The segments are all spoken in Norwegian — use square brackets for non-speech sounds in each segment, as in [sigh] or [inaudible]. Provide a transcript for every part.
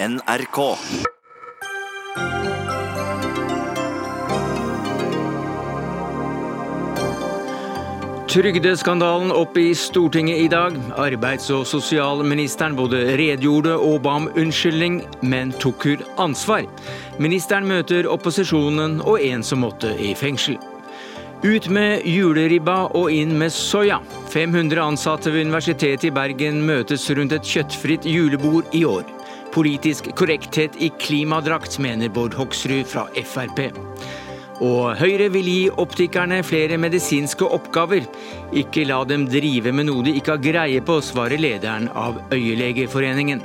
NRK. Trygdeskandalen opp i Stortinget i dag. Arbeids- og sosialministeren både redegjorde og ba om unnskyldning, men tok hun ansvar? Ministeren møter opposisjonen og en som måtte i fengsel. Ut med juleribba og inn med soya. 500 ansatte ved Universitetet i Bergen møtes rundt et kjøttfritt julebord i år. Politisk korrekthet i klimadrakt, mener Bård Hoksrud fra Frp. Og Høyre vil gi optikerne flere medisinske oppgaver. Ikke la dem drive med noe de ikke har greie på, svarer lederen av Øyelegeforeningen.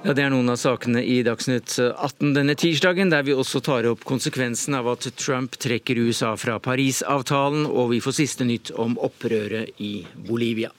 Ja, Det er noen av sakene i Dagsnytt 18 denne tirsdagen, der vi også tar opp konsekvensen av at Trump trekker USA fra Parisavtalen, og vi får siste nytt om opprøret i Bolivia.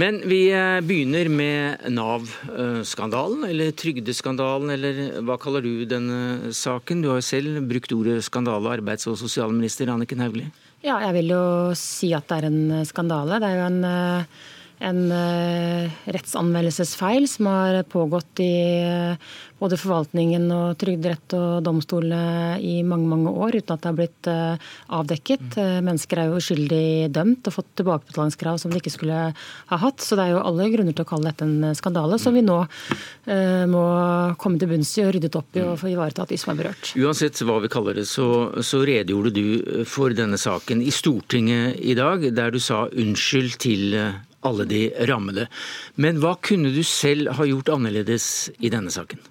Men vi eh, begynner med Nav-skandalen, eller trygdeskandalen, eller hva kaller du denne saken? Du har jo selv brukt ordet skandale, arbeids- og sosialminister Anniken Hauglie. Ja, jeg vil jo si at det er en skandale. Det er jo en eh, en uh, rettsanvendelsesfeil som har pågått i uh, både forvaltningen og trygderett og domstolene i mange mange år uten at det har blitt uh, avdekket. mennesker er jo uskyldig dømt og fått tilbakebetalingskrav som de ikke skulle ha hatt. Så det er jo alle grunner til å kalle dette en skandale, som vi nå må komme til bunns i og ryddet opp i og få ivaretatt de som er berørt. Uansett hva vi kaller det, så, så redegjorde du for denne saken i Stortinget i dag, der du sa unnskyld til alle de rammede. Men hva kunne du selv ha gjort annerledes i denne saken?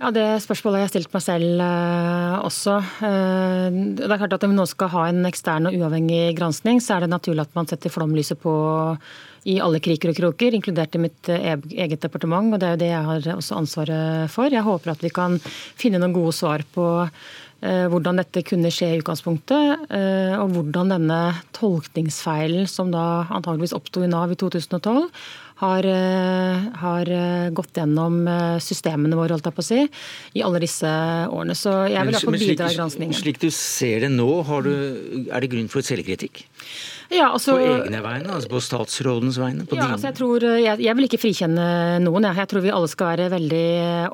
Ja, Det spørsmålet har jeg stilt meg selv eh, også. Eh, det er klart at Om nå skal ha en ekstern og uavhengig granskning, så er det naturlig at man setter flomlyset på i alle kriker og kroker, inkludert i mitt eh, eget departement. og Det er jo det jeg har også ansvaret for. Jeg håper at vi kan finne noen gode svar på hvordan dette kunne skje i utgangspunktet, eh, og hvordan denne tolkningsfeilen som da antageligvis oppsto i Nav i 2012, har, eh, har, gått gjennom systemene våre, holdt jeg på å si, i alle disse årene. Så jeg vil iallfall bidra i granskningen. Slik du ser det nå, du, er det grunn for selvkritikk? Ja, altså, på egne vegne, altså på statsrådens vegne? ja, altså jeg, tror, jeg, jeg, vil ikke frikjenne noen. Jeg. jeg tror vi alle skal være veldig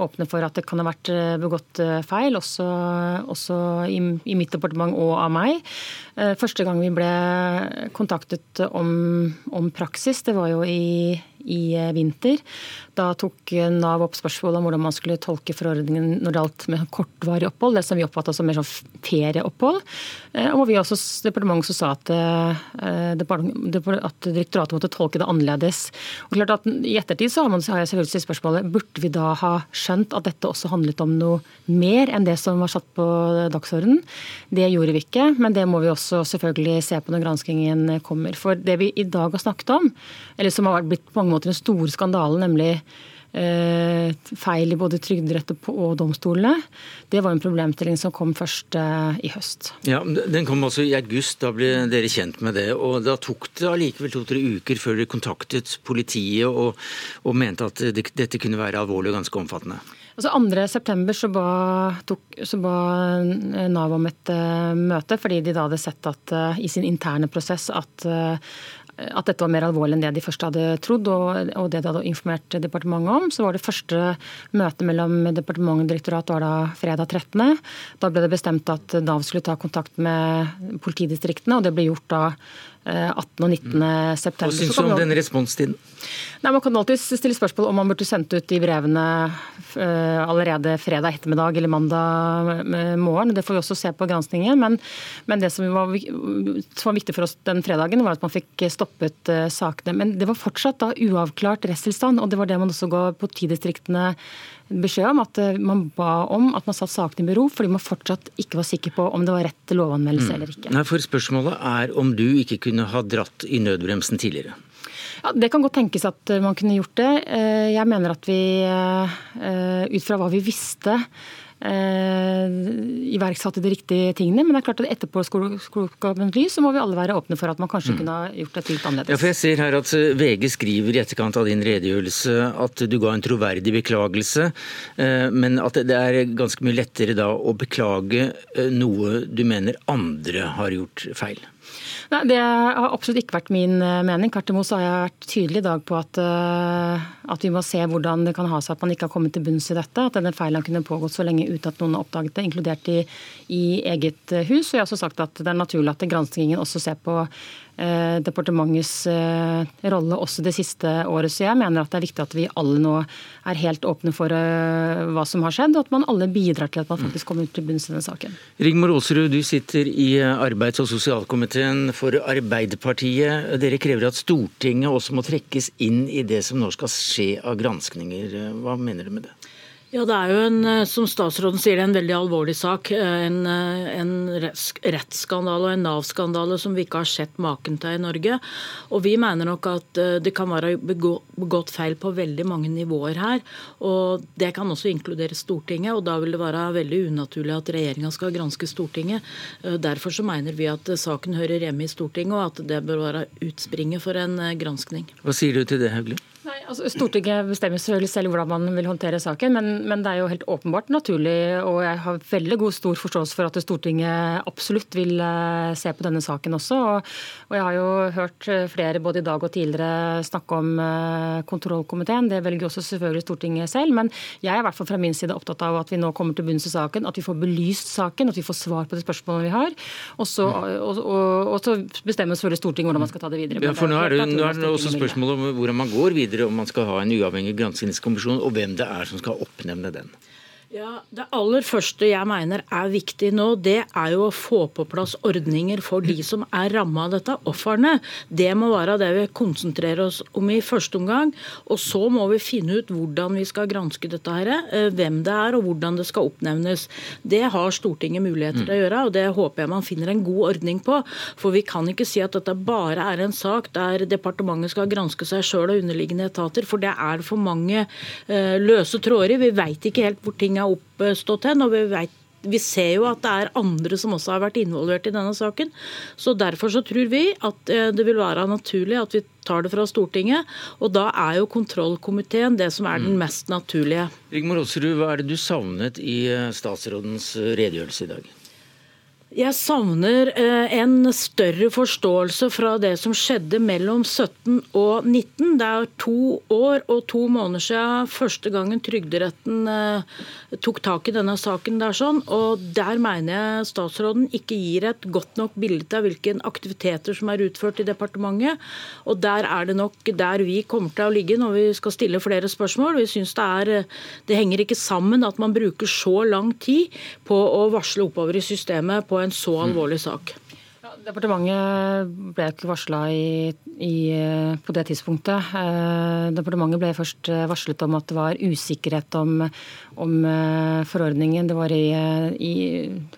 åpne for at det kan ha vært eh, begått eh, feil, også, også i, i, mitt departement og av meg. Eh, første gang vi ble kontaktet om, om praksis, det var jo i i eh, vinter. Da tok Nav opp spørsmålet om hvordan man skulle tolke forordningen når det gjaldt med kortvarig opphold, det som vi oppfatta som mer sånn ferieopphold. Og og vi også departementet som sa at, eh, at, direktoratet måtte tolke det annerledes. Og klart at I ettertid så har, man, har jeg selvfølgelig stilt spørsmålet burde vi da ha skjønt at dette også handlet om noe mer enn det som var satt på dagsordenen. Det gjorde vi ikke, men det må vi også selvfølgelig se på når granskingen kommer. For det vi i dag har snakket om, eller som har blitt på mange måter måter den store skandalen, nemlig eh, feil i både trygderett og domstolene. Det var en problemstilling som kom først eh, i høst. Ja, Den kom altså i august, da ble dere kjent med det. og Da tok det allikevel to-tre uker før dere kontaktet politiet og, og mente at det, dette kunne være alvorlig og ganske omfattende. Altså 2.9 så ba, så ba Nav om et uh, møte, fordi de da hadde sett at uh, i sin interne prosess at uh, at dette var mer alvorlig enn det de først hadde trodd, og, og det de hadde informert departementet om. Så var det første møtet mellom departement og direktorat var da fredag 13. Da ble det bestemt at Nav skulle ta kontakt med politidistriktene, og det ble gjort da 18. Eh, og 19. september. Hva syns du om den responstiden? Nei, Man kan alltid stille spørsmål om man burde sendt ut de brevene eh, allerede fredag ettermiddag eller mandag morgen. Det får vi også se på granskningen. Men, men det som var, som var, viktig for oss den fredagen, var at man fikk stoppet eh, sakene. Men det var fortsatt da uavklart rettstilstand, og det var det man også ga politidistriktene beskjed om at eh, man ba om at man satte saken i bero, fordi man fortsatt ikke var sikker på om det var rett til lovanmeldelse mm. eller ikke. Nei, for Spørsmålet er om du ikke kunne ha dratt i nødbremsen tidligere? Ja, Det kan godt tenkes at eh, man kunne gjort det. Eh, jeg mener at vi, ut fra hva vi visste iverksatte de riktige tingene. Men det er klart at etterpå etterpåklokskapens lys så må vi alle være åpne for at man kanskje mm. kunne ha gjort det litt annerledes. Ja, for jeg ser her at eh, VG skriver i etterkant av din redegjørelse at du ga en troverdig beklagelse, eh, men at det er ganske mye lettere da å beklage eh, noe du mener andre har gjort feil. Nei, Det har absolutt ikke vært min eh, mening. Tvert imot har jeg vært tydelig i dag på at, eh, at, vi må se hvordan det kan ha seg at man ikke har kommet til bunns i dette. At denne feilen kunne pågått så lenge uten at noen har oppdaget det, inkludert i, i eget hus. Og jeg har også sagt at det er naturlig at granskingen også ser på Eh, departementets eh, rolle også det siste året. Så jeg mener at det er viktig at vi alle nå er helt åpne for eh, hva som har skjedd, og at man alle bidrar til at man faktisk kommer til bunns i denne saken. Rigmor Aasrud, du sitter i arbeids- og sosialkomiteen for Arbeiderpartiet. Dere krever at Stortinget også må trekkes inn i det som nå skal skje av granskninger. Hva mener du med det? Ja, Det er jo en, eh, som statsråden sier, en veldig alvorlig sak. Eh, en, eh, en rettsskandale og en Nav-skandale som vi ikke har sett maken til i Norge. Og Vi mener nok at det kan være begått feil på veldig mange nivåer her. og Det kan også inkludere Stortinget. og Da vil det være veldig unaturlig at regjeringa skal granske Stortinget. Derfor så mener vi at saken hører hjemme i Stortinget, og at det bør være utspringet for en granskning. Hva sier du til det, Hauglie? Altså Stortinget bestemmer selvfølgelig selv hvordan man vil håndtere saken, men, men, det er jo helt åpenbart naturlig, og jeg har veldig god stor forståelse for at Stortinget absolutt vil uh, se på denne saken også. Og, og, Jeg har jo hørt eh, flere både i dag og tidligere snakke om uh, kontrollkomiteen. Det velger også selvfølgelig Stortinget selv, men jeg er i hvert fall fra min side opptatt av at vi nå kommer til bunns i saken, at vi får belyst saken, at vi får svar på de spørsmålene vi har. Og så, og, og, så bestemmer selvfølgelig Stortinget hvordan man skal ta det videre. Ja, for nå er det, nå er det også spørsmål om hvordan man går videre om man skal ha en uavhengig granskingskommisjon, og hvem det er som skal oppnevne den. Ja, Det aller første jeg mener er viktig nå, det er jo å få på plass ordninger for de som er ramma av dette, ofrene. Det må være det vi konsentrerer oss om i første omgang. Og så må vi finne ut hvordan vi skal granske dette, her, eh, hvem det er og hvordan det skal oppnevnes. Det har Stortinget muligheter til å gjøre, og det håper jeg man finner en god ordning på. For vi kan ikke si at dette bare er en sak der departementet skal granske seg sjøl og underliggende etater, for det er for mange uh, løse tråder. Vi veit ikke helt hvor ting ting er oppstått hen. og vi vet vi ser jo at det er andre som også har vært involvert i denne saken. Så Derfor så tror vi at eh, det vil være naturlig at vi tar det fra Stortinget. Og da er jo kontrollkomiteen det som er den mm. mest naturlige. Rigmor Aasrud, hva er det du savnet i eh, statsrådens redegjørelse i dag? Jeg savner eh, en større forståelse fra det som skjedde mellom 17 og 19. Det er to år og to måneder siden første gangen Trygderetten eh, tok tak i denne saken. der sånn, og Der mener jeg statsråden ikke gir et godt nok bilde av hvilke aktiviteter som er utført i departementet. og Der er det nok der vi kommer til å ligge når vi skal stille flere spørsmål. Vi synes Det er, det henger ikke sammen at man bruker så lang tid på å varsle oppover i systemet på en så alvorlig sak. Departementet ble ikke varsla på det tidspunktet. Eh, departementet ble først eh, varslet om at det var usikkerhet om, om eh, forordningen. Det var i, i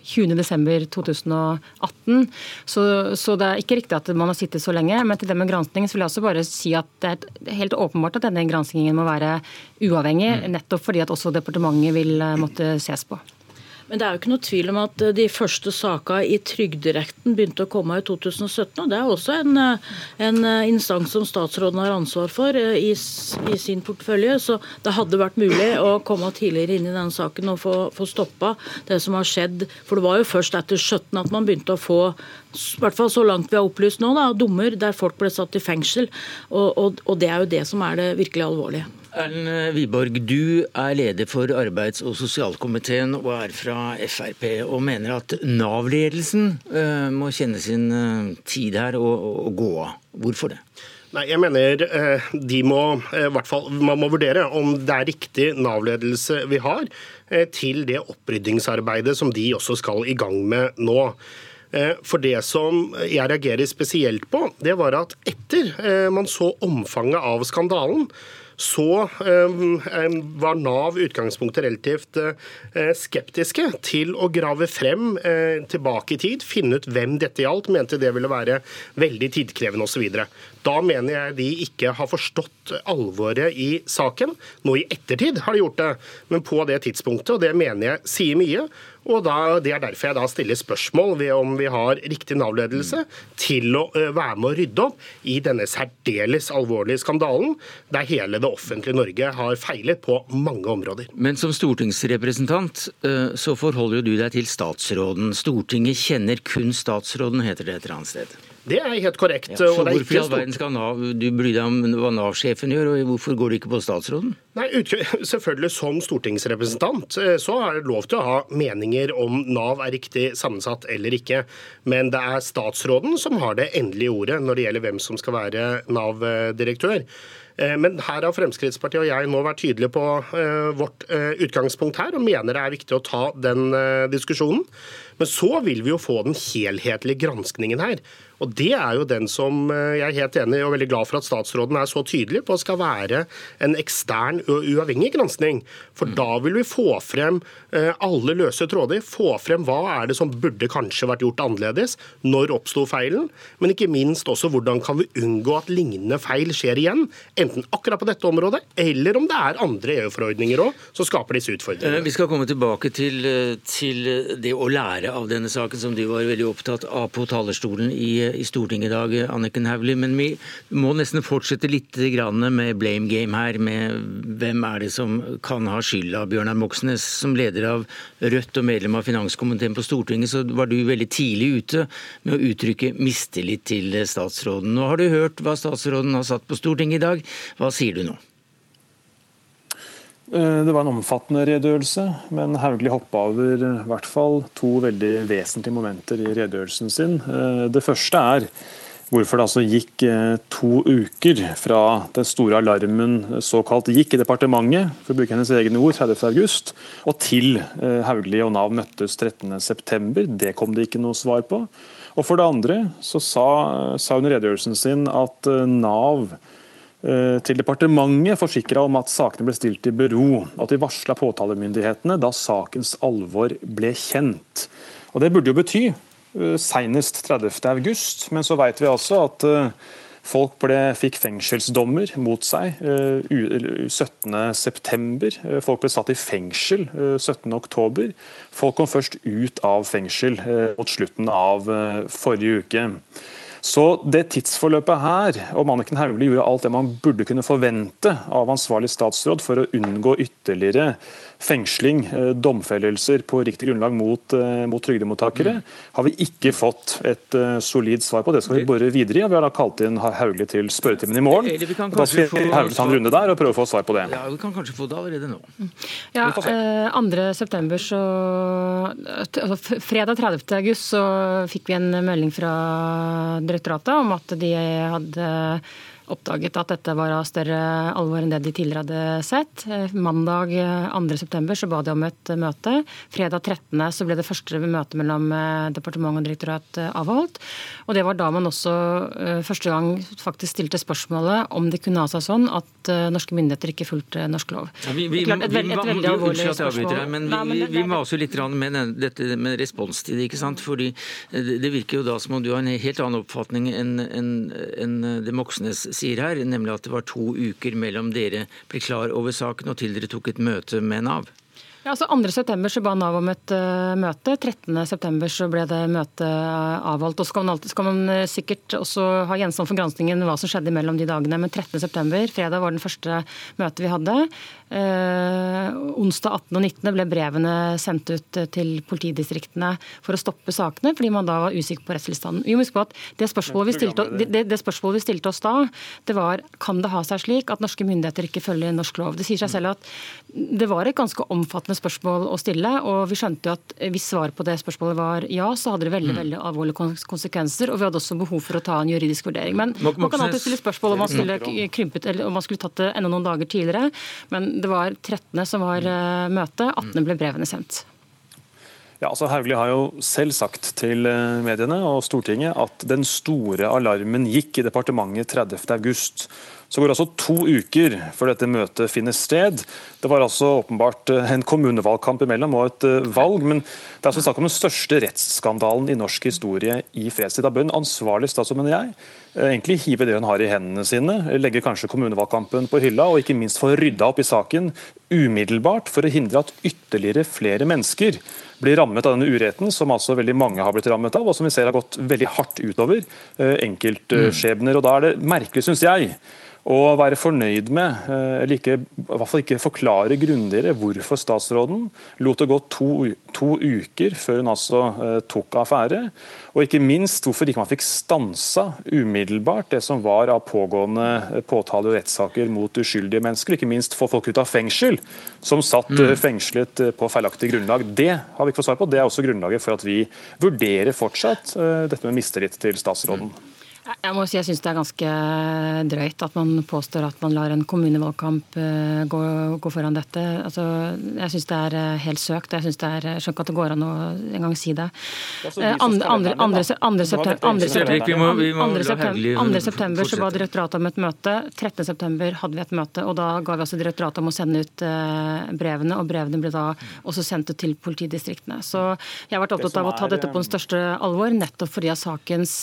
20.12.2018. Så, så det er ikke riktig at man har sittet så lenge. Men til det med granskning vil jeg også bare si at det er helt åpenbart at denne granskingen må være uavhengig, mm. nettopp fordi at også departementet vil måtte ses på. Men det er jo ikke noe tvil om at eh, de første sakene i Trygderetten begynte å komme i 2017. og Det er også en, eh, en eh, instans som statsråden har ansvar for i, i, sin portefølje. Så det hadde vært mulig å komme tidligere inn i denne saken og få, få stoppa det som har skjedd. For det var jo først etter 17 at man begynte å få i hvert fall så langt vi har opplyst nå, da, dommer der folk ble satt i fengsel. Og, og, og det er jo det som er det virkelig alvorlige. Erlend Wiborg, du er leder for arbeids- og sosialkomiteen og er fra Frp, og mener at Nav-ledelsen uh, må kjenne sin uh, tid her og, og, gå av. Hvorfor det? Nei, jeg mener uh, de må, hvert fall, Man må vurdere om det er riktig Nav-ledelse vi har til det oppryddingsarbeidet som de også skal i gang med nå. For det som jeg reagerer spesielt på, det var at etter man så omfanget av skandalen, så eh, var Nav utgangspunktet relativt eh, skeptiske til å grave frem eh, tilbake i tid, finne ut hvem dette gjaldt, mente det ville være veldig tidkrevende osv. Da mener jeg de ikke har forstått alvoret i saken. Nå i ettertid har de gjort det, men på det tidspunktet, og det mener jeg sier mye. Og da, Det er derfor jeg da stiller spørsmål ved om vi har riktig Nav-ledelse til å være med å rydde opp i denne særdeles alvorlige skandalen, der hele det offentlige Norge har feilet på mange områder. Men som stortingsrepresentant så forholder jo du deg til statsråden. Stortinget kjenner kun statsråden, heter det et eller annet sted. Det er helt korrekt. Ja, så hvorfor i all verden skal Nav, du bry deg om hva Nav-sjefen gjør, og hvorfor går du ikke på statsråden? Nei, [laughs] selvfølgelig Som stortingsrepresentant så er det lov til å ha meninger om Nav er riktig sammensatt eller ikke. Men det er statsråden som har det endelige ordet når det gjelder hvem som skal være Nav-direktør. Men her har Fremskrittspartiet og jeg nå vært tydelige på vårt utgangspunkt her, og mener det er viktig å ta den diskusjonen. Men så vil vi jo få den helhetlige granskningen her. Og Det er jo den som eh, jeg er helt enig i og veldig glad for at statsråden er så tydelig på skal være en ekstern og uavhengig granskning. For mm. da vil vi få frem eh, alle løse tråder, få frem hva er det som burde kanskje vært gjort annerledes, når oppsto feilen, men ikke minst også hvordan kan vi unngå at lignende feil skjer igjen, enten akkurat på dette området, eller om det er andre EU-forordninger òg som skaper disse utfordringene. Eh, vi skal komme tilbake til, til det å lære av denne saken, som du var veldig opptatt av på talerstolen i, i Stortinget i dag, Anniken Hauglie. Men vi må nesten fortsette litt med blame game her, med hvem er det som kan ha skylda. Bjørnar Moxnes, som leder av Rødt og medlem av finanskomiteen på Stortinget, så var du veldig tidlig ute med å uttrykke mistillit til statsråden. Nå har du hørt hva statsråden har satt på Stortinget i dag. Hva sier du nå? Eh, det var en omfattende redegjørelse, men Hauglie hoppa over i hvert fall to veldig vesentlige momenter i redegjørelsen sin. Eh, det første er hvorfor det altså gikk eh, to uker fra den store alarmen såkalt gikk i departementet, for å bruke hennes egne ord, 30.8, og til Hauglie og Nav møttes 13.9. Det kom det ikke noe svar på. Og for det andre så sa, sa hun i redegjørelsen sin at Nav Eh, til departementet forsikra om at sakene ble stilt i bero, og at de varsla påtalemyndighetene da sakens alvor ble kjent. Og Det burde jo bety eh, senest 30.8, men så vet vi altså at eh, folk ble, fikk fengselsdommer mot seg 17.9. Folk ble satt i fengsel 17.10. Folk kom først ut av fengsel mot slutten av forrige uke. Så det tidsforløpet her, om Anniken Hauglie gjorde alt det man burde kunne forvente av ansvarlig statsråd for å unngå ytterligere fengsling, eh, domfellelser på riktig grunnlag mot, eh, mot trygdemottakere, mm. har vi ikke fått et uh, solid svar på. Det skal vi bore videre i. og Vi har da kalt inn Hauglie til spørretimen i morgen. Da skal Hauglie ta en runde der og prøve å få svar på det. Ja, Vi kan kanskje få det allerede nå. Ja, eh, 2.9. så altså, Fredag 30. august så fikk vi en melding fra direktoratet om at de hadde oppdaget at dette var av større alvor enn det de tidligere hadde sett. Eh, mandag 2.9 eh, så ba de om et eh, møte. Fredag 13. så ble det første møtet mellom departement og direktorat avholdt. Og det var da man også første gang faktisk stilte spørsmålet om det kunne ha seg sånn at norske myndigheter ikke fulgte norsk lov. Ja, vi, vi, Klart, et, et, et, veldig alvorlig spørsmål. Men vi, Nei, vi maser litt med dette med responstid. ikke sant? Fordi det virker jo da som om du har en helt annen oppfatning enn en, en det Moxnes sier her, nemlig at det var to uker mellom dere ble klar over saken og til dere tok et møte med Nav? Ja, altså 2.9 så ba Nav om et uh, møte. 13.9 så ble det møtet uh, avholdt. og skal man, alltid, skal man uh, sikkert også ha gjenstand for granskningen hva som skjedde mellom de dagene. Men 13.9, fredag, var den første møtet vi hadde. Uh, onsdag 18. og 19. ble brevene sendt ut eh, til politidistriktene for å stoppe sakene, fordi man da var usikker på rettstilstanden. Vi må huske på at det spørsmålet, vi stilte, det, det spørsmålet vi stilte oss da, det var kan det ha seg slik at norske myndigheter ikke følger norsk lov. Det sier seg selv at det var et ganske omfattende spørsmål å stille, og vi skjønte jo at hvis svaret på det spørsmålet var ja, så hadde det veldig mm. veldig alvorlige konsekvenser. Og vi hadde også behov for å ta en juridisk vurdering. Men man kan alltid stille spørsmål om man skulle krympet, eller om man skulle tatt det enda noen dager tidligere. Men det var 13. som var uh, møtet. 18. ble brevene sendt. Ja, altså Hauglie har jo selv sagt til eh, mediene og Stortinget at den store alarmen gikk i departementet 30.8. Så går det altså to uker før dette møtet finner sted. Det var altså åpenbart eh, en kommunevalgkamp imellom og et eh, valg, men det er altså snakk om den største rettsskandalen i norsk historie i fredstid. Da bør en ansvarlig statsråd, mener jeg, eh, egentlig hive det hun har i hendene sine, legge kanskje kommunevalgkampen på hylla, og ikke minst få rydda opp i saken umiddelbart for å hindre at ytterligere flere mennesker blir rammet av denne uretten, som altså veldig mange har blitt rammet av, og som vi ser har gått veldig hardt utover enkeltskjebner. Og Da er det merkelig, syns jeg, å være fornøyd med, eh, eller ikke, i hvert fall ikke forklare grundigere hvorfor statsråden lot det gå to, to uker før hun altså eh, tok affære. Og ikke minst hvorfor ikke man fikk stansa umiddelbart det som var av pågående eh, påtale- og rettssaker mot uskyldige mennesker. Ikke minst få folk ut av fengsel som satt mm. fengslet på feilaktig grunnlag. Det har vi ikke fått svar på. Det er også grunnlaget for at vi vurderer fortsatt dette med mistillit til statsråden. Mm. Jeg må si jeg syns det er ganske drøyt at man påstår at man lar en kommunevalgkamp eh, gå, gå foran dette. Altså, jeg syns det er eh, helt søkt. Jeg, det er, jeg skjønner ikke at det går an å engang si det. 2. september så ba direktoratet om et møte. 13. september hadde vi et møte, og da ga vi altså direktoratet om å sende ut eh, brevene. Og brevene ble da også sendt ut til politidistriktene. Så jeg har vært opptatt av å ta dette på den største alvor, nettopp fordi av sakens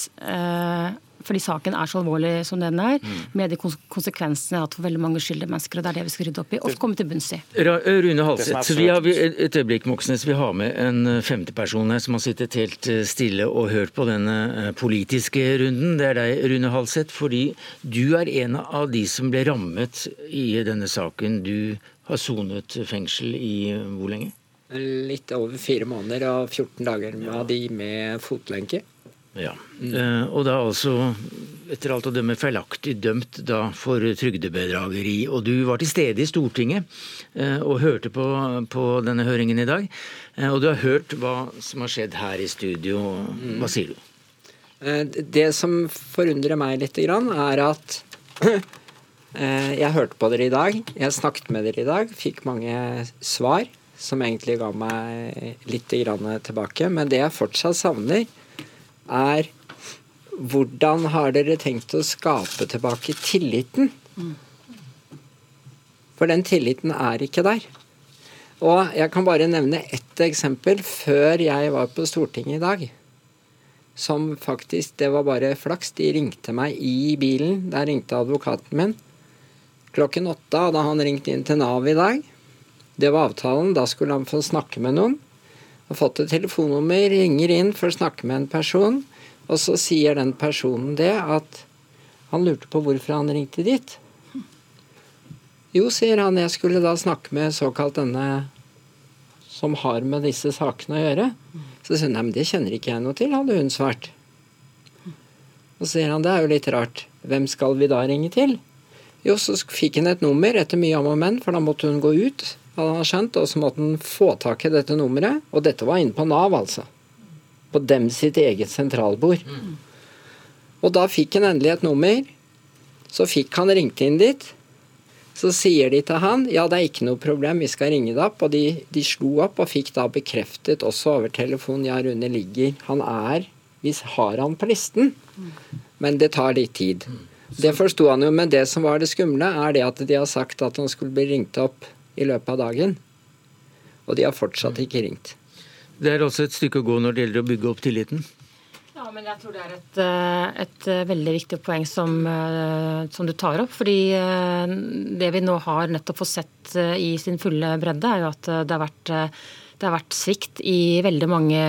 fordi saken er så alvorlig som den er, mm. med de konsekvensene at for veldig mange skyldige mennesker. og Det er det vi skal rydde opp i og komme til bunns i. Rune Halseth, vi har, et øyeblikk Moxnes, vi har med en femteperson femte person her som har sittet helt eh, stille og hørt på denne eh, politiske runden. Det er deg, Rune Halseth, fordi du er en av de som ble rammet i denne saken. Du har sonet fengsel i hvor lenge? Litt over fire måneder og 14 dager av de med fotlenke. Ja, mm. Og da altså etter alt å dømme feilaktig dømt da for trygdebedrageri. Og du var til stede i Stortinget eh, og hørte på, på, denne høringen i dag. Eh, og du har hørt hva som har skjedd her i studio. Hva sier du? Det som forundrer meg litt, er at [clears throat] jeg hørte på dere i dag. Jeg snakket med dere i dag. Fikk mange svar som egentlig ga meg litt tilbake. Men det jeg fortsatt savner, er hvordan har dere tenkt å skape tilbake tilliten? For den tilliten er ikke der. Og jeg kan bare nevne ett eksempel før jeg var på Stortinget i dag. Som faktisk Det var bare flaks. De ringte meg i bilen. Der ringte advokaten min klokken åtte hadde han ringt inn til Nav i dag. Det var avtalen. Da skulle han få snakke med noen har fått et telefonnummer, ringer inn for å snakke med en person, og så sier den personen det at han lurte på hvorfor han ringte dit. Jo, sier han, jeg skulle da snakke med såkalt denne som har med disse sakene å gjøre. Så sier hun nei, men det kjenner ikke jeg noe til, hadde hun svart. Og så sier han det er jo litt rart, hvem skal vi da ringe til? Jo, så fikk hun et nummer etter mye om og men, for da måtte hun gå ut han skjønt, og så måtte han få tak i dette nummeret. Og dette var inne på Nav, altså. På dem sitt eget sentralbord. Og da fikk han endelig et nummer. Så fikk han ringt inn dit. Så sier de til han ja, det er ikke noe problem, vi skal ringe deg opp. Og de, de slo opp og fikk da bekreftet også over telefon ja, Rune ligger Han er Vi har han på listen, men det tar litt tid. Det forsto han jo, men det som var det skumle, er det at de har sagt at han skulle bli ringt opp i løpet av dagen. Og de har fortsatt ikke ringt. Det er også et stykke å gå når det gjelder å bygge opp tilliten? Ja, men jeg tror det er et, eh, et eh, veldig viktig poeng som, eh, som, du tar opp. fordi det vi nå har nettopp fått sett i sin fulle bredde, er jo at det har vært det har vært svikt i veldig mange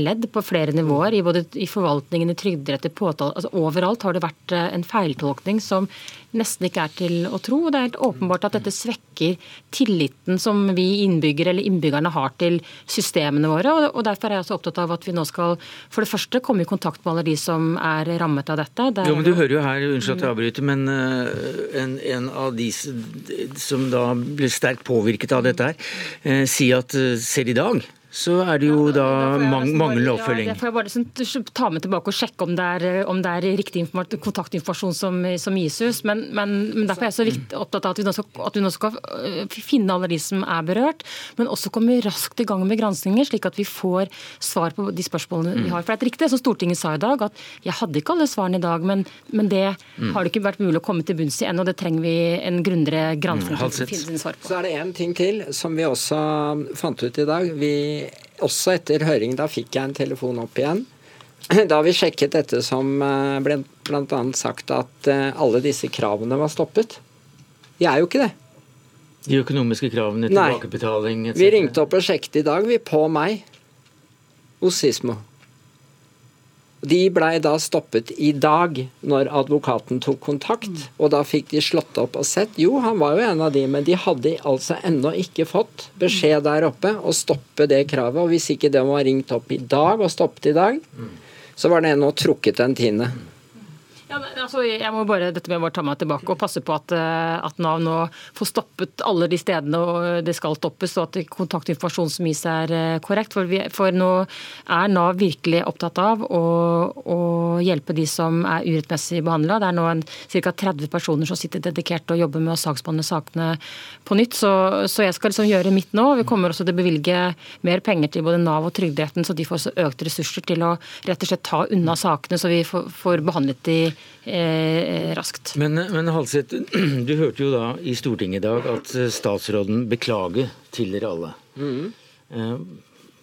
ledd på flere nivåer. I både i forvaltningen, i trygderett, påtale. Altså, overalt har det vært en feiltolkning som nesten ikke er til å tro. Det er helt åpenbart at dette svekker tilliten som vi innbyggere eller innbyggerne har til systemene våre. og Derfor er jeg også opptatt av at vi nå skal for det første komme i kontakt med alle de som er rammet av dette. Der jo, men Du hører jo her, unnskyld at jeg avbryter, men eh, en, en, av de som da ble sterkt påvirket av dette her, eh, sier at ser i dag så er det jo da mang manglende oppfølging. Ja, det får jeg bare liksom ta med tilbake og sjekke om det er, om det er riktig kontaktinformasjon som, som gis ut. Men, men, men, derfor er jeg så viktig, opptatt av at vi, nå skal, at vi nå skal øh, finne alle de som er berørt, men også komme raskt i gang med granskinger, slik at vi får svar på de spørsmålene vi har. For det er riktig som Stortinget sa i dag, at jeg hadde ikke alle svarene i dag, men, men det mm. har det ikke vært mulig å komme til bunns i ennå. Det trenger vi en grundigere gransking mm, til å finne svar på. Så er det en ting til som vi også fant ut i dag. Vi også etter høring, da fikk jeg en telefon opp igjen. [clears throat] Da vi sjekket dette som eh, ble bl.a. sagt at eh, alle disse kravene var stoppet. De er jo ikke det. De økonomiske kravene, tilbakebetaling etc.? Vi ringte opp og sjekket i dag, vi, på meg, hos Sismo. De blei da stoppet i dag, når advokaten tok kontakt. Og da fikk de slått opp og sett. Jo, han var jo en av de, men de hadde altså ennå ikke fått beskjed der oppe å stoppe det kravet. Og hvis ikke det var ringt opp i dag og stoppet i dag, så var det ennå trukket den tiende. Ja, altså, jeg må bare dette med bare ta meg tilbake og passe på at, eh, at, Nav nå får stoppet alle de stedene og det skal stoppes, og at kontaktinformasjon som gis er eh, korrekt. For, vi, for nå er Nav virkelig opptatt av å, å hjelpe de som er urettmessig behandla. Det er nå ca. 30 personer som sitter dedikert og jobber med å saksbehandle sakene på nytt. Så, så jeg skal liksom gjøre mitt nå. Vi kommer også til å bevilge mer penger til både Nav og Trygderetten, så de får økte ressurser til å rett og slett ta unna sakene, så vi får, får behandlet de eh, raskt. Men, men Halseth, [clears throat] du hørte jo da i Stortinget i dag at statsråden beklager til dere alle. Mm. Eh,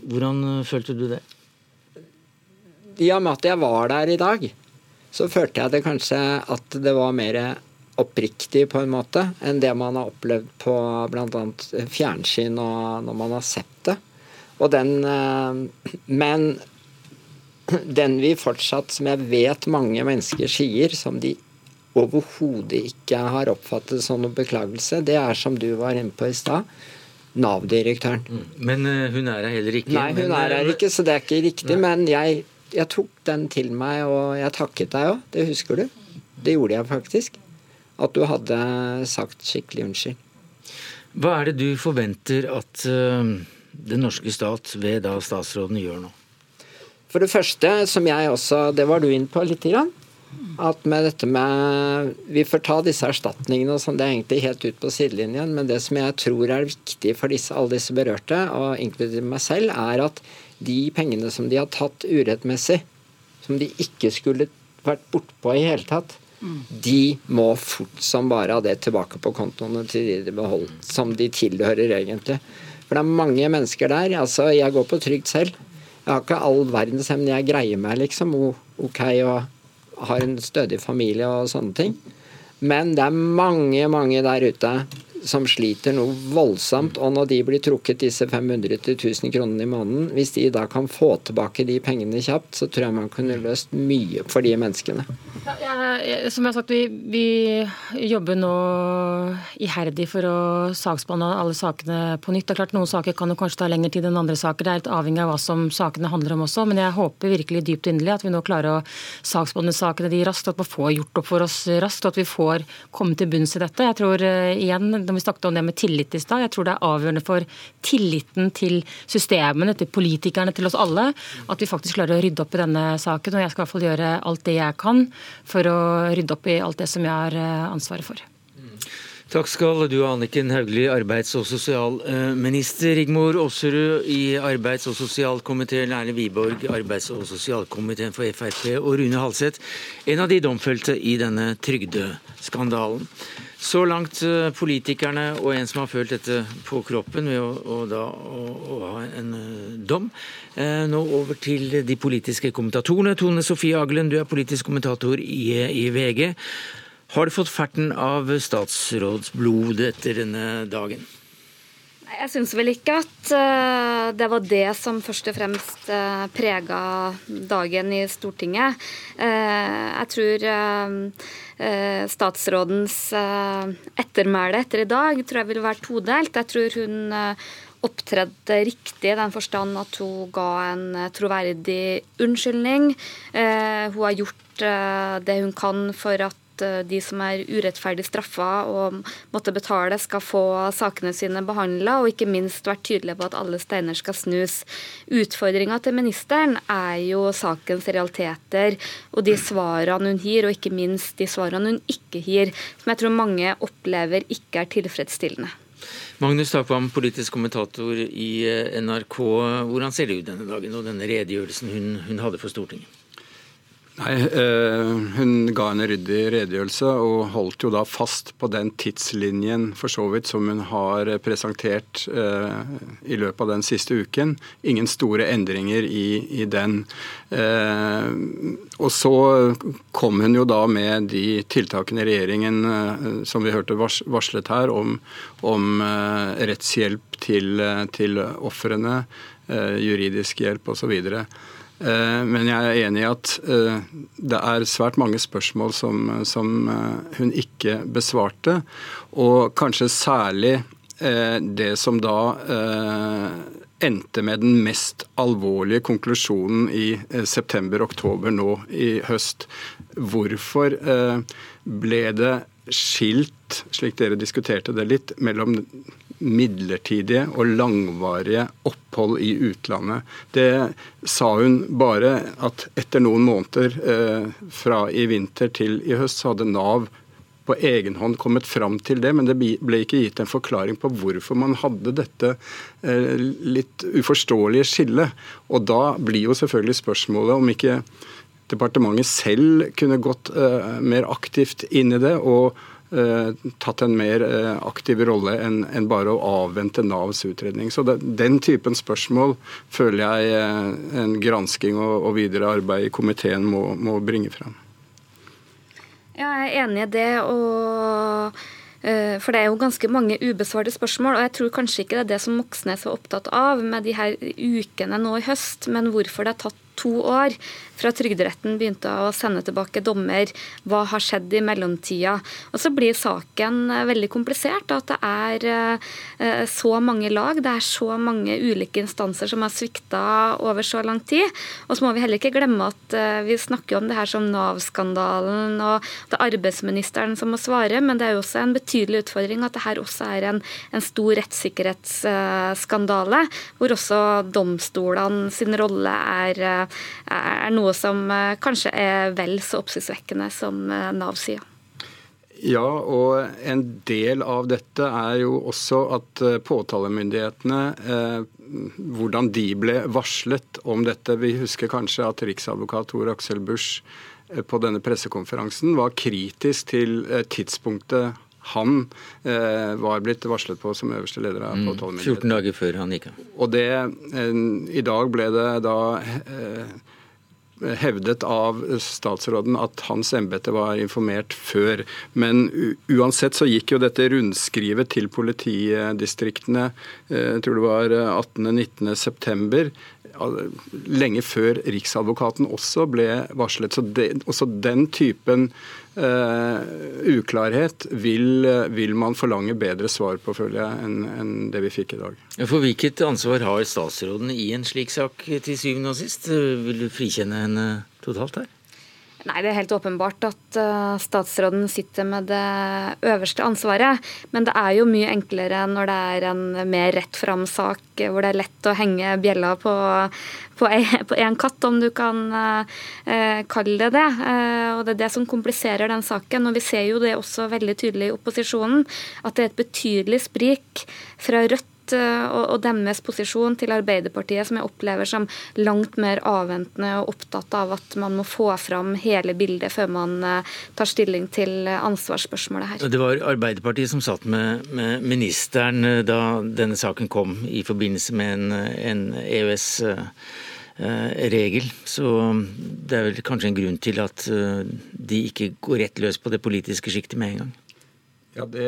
hvordan følte du det? I og med at jeg var der i dag, så følte jeg det kanskje at det var mer oppriktig på en måte enn det man har opplevd på bl.a. fjernsyn og når man har sett det. Og den, eh, men den vi fortsatt, som jeg vet mange mennesker sier, som de overhodet ikke har oppfattet som noen beklagelse, det er som du var inne på i stad. Nav-direktøren. Mm. Men uh, hun er her heller ikke? Nei, hun men, er her eh, ikke, så det er ikke riktig. Nei. Men jeg, jeg, tok den til meg, og jeg takket deg òg. Det husker du? Det gjorde jeg faktisk. At du hadde sagt skikkelig unnskyld. Hva er det du forventer at uh, den norske stat ved da statsråden gjør nå? For det første, som jeg også Det var du inne på litt. Grann, at med dette med Vi får ta disse erstatningene og sånn, det er egentlig helt ut på sidelinjen. Men det som jeg tror er viktig for disse, alle disse berørte, og inkludert meg selv, er at de pengene som de har tatt urettmessig, som de ikke skulle vært bortpå i hele tatt, de må fort som bare ha det tilbake på kontoene til de de beholder, som de tilhører egentlig. For det er mange mennesker der. altså Jeg går på trygd selv. Jeg har ikke all verdens hevn. Jeg greier meg liksom ok og har en stødig familie og sånne ting. Men det er mange, mange der ute som sliter noe voldsomt. Og når de blir trukket disse 500-1000 kronene i måneden, hvis de da kan få tilbake de pengene kjapt, så tror jeg man kunne løst mye for de menneskene. Ja, som jeg har sagt, vi, vi, jobber nå iherdig for å saksbehandle alle sakene på nytt. Det er klart Noen saker kan jo kanskje ta lengre tid enn andre saker. Det er litt avhengig av hva som sakene handler om også. Men jeg håper virkelig dypt inderlig at vi nå klarer å saksbehandle sakene de raskt, at vi får gjort opp for oss raskt, og at vi får komme til bunns i dette. Jeg tror igjen, når vi snakket om det med tillit i stad, jeg tror det er avgjørende for tilliten til systemene, til politikerne, til oss alle, at vi faktisk klarer å rydde opp i denne saken. Og jeg skal i hvert fall gjøre alt det jeg kan for å rydde opp i alt det som jeg har eh, ansvaret for. Takk skal du ha, Anniken Hauglie, arbeids- og sosialminister. Rigmor Aasrud i arbeids- og sosialkomiteen, Erle Wiborg, arbeids- og sosialkomiteen for Frp, og Rune Halseth, en av de domfelte i denne trygdeskandalen. Så langt eh, politikerne og en som har følt dette på kroppen ved å, å, da, å, å ha en uh, dom. Eh, nå over til de politiske kommentatorene. Tone Sofie Aglen, du er politisk kommentator i, i VG. Har du fått ferten av statsrådsblod etter denne dagen? Jeg syns vel ikke at uh, det var det som først og fremst uh, prega dagen i Stortinget. Uh, jeg tror statsrådens ettermæle etter i dag tror jeg vil være todelt. Jeg tror hun opptredde riktig i den forstand at hun ga en troverdig unnskyldning. Hun har gjort det hun kan for at eh, de som er urettferdig straffa og måtte betale, skal få sakene sine behandla, og ikke minst vært tydelig på at alle steiner skal snus. Utfordringa til ministeren er jo sakens realiteter og de svarene hun gir, og ikke minst de svarene hun ikke gir, som jeg tror mange opplever ikke er tilfredsstillende. Magnus Takvam, politisk kommentator i eh, NRK. Hvordan ser det ut denne dagen og denne redegjørelsen hun, hun hadde for Stortinget? Nei, eh, Hun ga en ryddig redegjørelse og holdt jo da fast på den tidslinjen for så vidt som hun har presentert eh, i løpet av den siste uken. Ingen store endringer i, i den. Eh, og så kom hun jo da med de tiltakene regjeringen eh, som vi hørte varslet her, om, om rettshjelp til, til ofrene, juridisk hjelp osv. Eh, men jeg er enig i at eh, det er svært mange spørsmål som, som eh, hun ikke besvarte. Og kanskje særlig det som da endte med den mest alvorlige konklusjonen i september-oktober nå i høst. Hvorfor ble det skilt, slik dere diskuterte det litt, mellom midlertidige og langvarige opphold i utlandet. Det sa hun bare at etter noen måneder eh, fra i vinter til i høst, så hadde Nav på egen hånd kommet fram til det, men det ble ikke gitt en forklaring på hvorfor man hadde dette eh, litt uforståelige skillet. Og da blir jo selvfølgelig spørsmålet om ikke departementet selv kunne gått eh, mer aktivt inn i det. og tatt en mer eh, aktiv rolle enn bare å avvente Navs utredning. Så Den typen spørsmål føler jeg eh, en gransking og videre arbeid i komiteen må, bringe fram. Ja, jeg er enig i det. og for det er jo ganske mange ubesvarte spørsmål, og jeg tror kanskje ikke det er det som Moxnes var opptatt av med de her ukene nå i høst, men hvorfor det har tatt to år fra Trygderetten begynte å sende tilbake dommer. Hva har skjedd i mellomtida? Og Så blir saken eh, veldig komplisert. At det er eh, så mange lag, det er så mange ulike instanser som har svikta over så lang tid. Og så må vi heller ikke glemme at eh, vi snakker om det her som Nav-skandalen, og det er arbeidsministeren som må svare, men det er jo også en betydelig utfordring at det her også er en, en stor rettssikkerhetsskandale, hvor også domstolene sin rolle er er noe som eh, kanskje er vel så oppsiktsvekkende som eh, Nav sier. Ja, og en del av dette er jo også at eh, påtalemyndighetene Hvordan de ble varslet om dette. Vi husker kanskje at riksadvokat Tor Aksel Busch på denne pressekonferansen var kritisk til tidspunktet han eh, var blitt varslet på som øverste leder av mm, påtalemyndigheten. 14 dager før han gikk av. Og det, eh, I dag ble det da eh, hevdet av statsråden at hans embete var informert før. Men uansett så gikk jo dette rundskrivet til politidistriktene eh, jeg tror det var 18.-19.9 lenge før Riksadvokaten også ble varslet. Så det, også den typen Uh, uklarhet vil, vil, man forlange bedre svar på, føler jeg, enn en det vi fikk i dag. For Hvilket ansvar har statsråden i en slik sak til syvende og sist? Vil du frikjenne henne totalt her? Nei, Det er helt åpenbart at uh, statsråden sitter med det øverste ansvaret. Men det er jo mye enklere når det er en mer rett fram-sak, hvor det er lett å henge bjella på, på, en katt, om du kan uh, kalle det det. Uh, og Det er det som kompliserer den saken. Og Vi ser jo det også veldig tydelig i opposisjonen, at det er et betydelig sprik fra Rødt Eh, og, deres posisjon til Arbeiderpartiet, som jeg opplever som langt mer avventende og opptatt av at man må få fram hele bildet før man eh, tar stilling til ansvarsspørsmålet her. Det var Arbeiderpartiet som satt med, med ministeren eh, da denne saken kom i forbindelse med en, en EØS regel. Så det er vel kanskje en grunn til at de ikke går rett løs på det politiske sjiktet med en gang. Ja, det,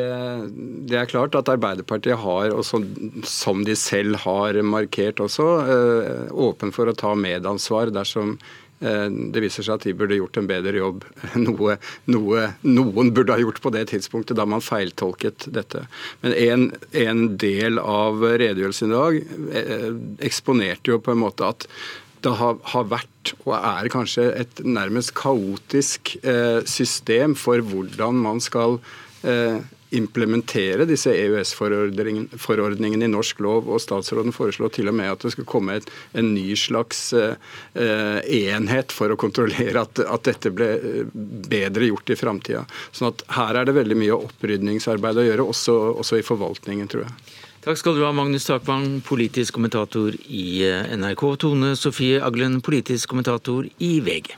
det, er klart at Arbeiderpartiet har, også, som de selv har markert også, øh, åpen for å ta medansvar dersom øh, det viser seg at de burde gjort en bedre jobb. Noe, noe, noen burde ha gjort på det tidspunktet da man feiltolket dette. Men en, en del av redegjørelsen i dag øh, eksponerte jo på en måte at det har, har, vært og er kanskje et nærmest kaotisk eh, system for hvordan man skal eh, implementere disse EØS-forordningene i norsk lov. og Statsråden foreslår til og med at det skal komme et, en ny slags eh, enhet for å kontrollere at, at, dette ble eh, bedre gjort i framtida. Sånn at her er det veldig mye opprydningsarbeid å gjøre, også, også i forvaltningen, tror jeg. Takk skal du ha, Magnus Takvang, politisk kommentator i eh, NRK. Tone Sofie Aglen, politisk kommentator i VG.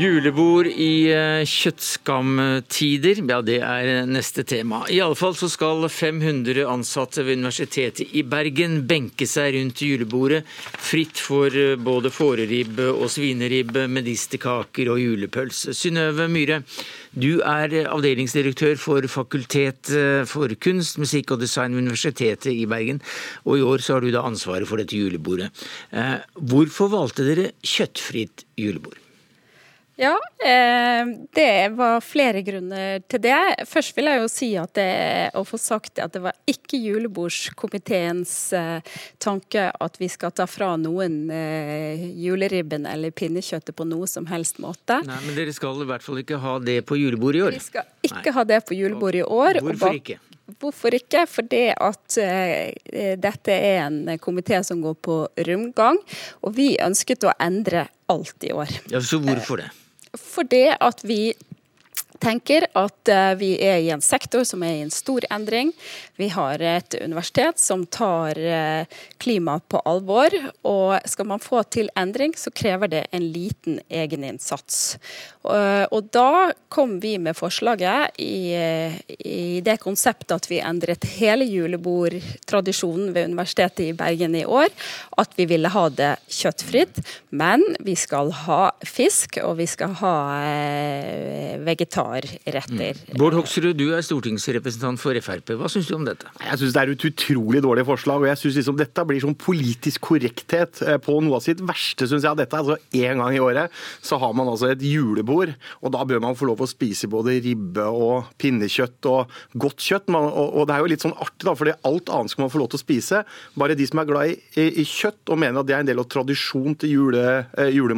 Julebord i eh, kjøttskamtider, ja det er neste tema. I alle fall så skal 500 ansatte ved Universitetet i Bergen benke seg rundt julebordet, fritt for eh, både fåreribbe og svineribbe, medisterkaker og julepølse. Synnøve Myhre, du er avdelingsdirektør for Fakultet eh, for kunst, musikk og design ved Universitetet i Bergen, og i år så har du da ansvaret for dette julebordet. Hvorfor valgte dere kjøttfritt julebord? Ja, eh, det var flere grunner til det. Først vil jeg jo si at det, å få sagt at det var ikke julebordskomiteens eh, tanke at vi skal ta fra noen eh, juleribben eller pinnekjøttet på noe som helst måte. Nei, Men dere skal i hvert fall ikke ha det på julebordet i år? Vi skal ikke Nei. ha det på julebordet i år. Hvorfor ikke? Hvorfor ikke? Fordi at dette er en komité som går på rundgang, og vi ønsket å endre alt i år. Ja, Så hvorfor det? Fordi at vi tenker at eh, vi er i en sektor som er i en stor endring. Vi har et universitet som tar eh, klima på alvor. Og skal man få til endring, så krever det en liten egeninnsats. Eh, og da kom vi med forslaget i, i det konseptet at vi endret hele julebordtradisjonen ved Universitetet i Bergen i år. At vi ville ha det kjøttfritt, men vi skal ha fisk, og vi skal ha vegetar vegetarretter. Mm. Bård Hoksrud, du er stortingsrepresentant for Frp. Hva syns du om dette? Jeg syns det er et utrolig dårlig forslag. og jeg synes liksom Dette blir sånn politisk korrekthet eh, på noe av sitt verste, syns jeg. Dette er altså En gang i året så har man altså et julebord, og da bør man få lov å spise både ribbe og pinnekjøtt og godt kjøtt. og, det er jo litt sånn artig, da, fordi alt annet skal man få lov til å spise. Bare de som er glad i, i kjøtt og mener at det er en del av tradisjon til jule, eh, jule,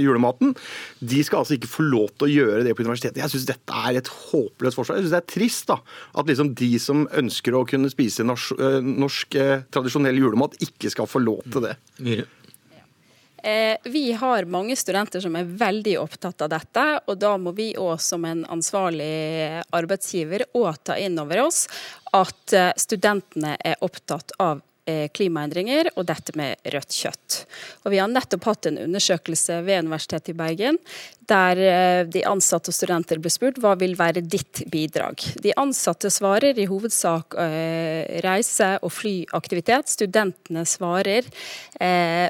julematen, de skal altså ikke få lov til å gjøre det på universitetet. Jeg synes syns dette er et håpløst forslag. Jeg syns det er trist da, at liksom de som ønsker å kunne spise norsk, eh, norsk eh, tradisjonell julemat, ikke skal få lov til det. Myre. Eh, vi har mange studenter som er veldig opptatt av dette, og da må vi òg som en ansvarlig arbeidsgiver òg ta inn over oss at studentene er opptatt av klimaendringer og dette med rødt kjøtt. Og vi har nettopp hatt en undersøkelse ved Universitetet i Bergen der eh, de ansatte og studenter ble spurt hva vil være ditt bidrag. De ansatte svarer i hovedsak eh, reise- og flyaktivitet. Studentene svarer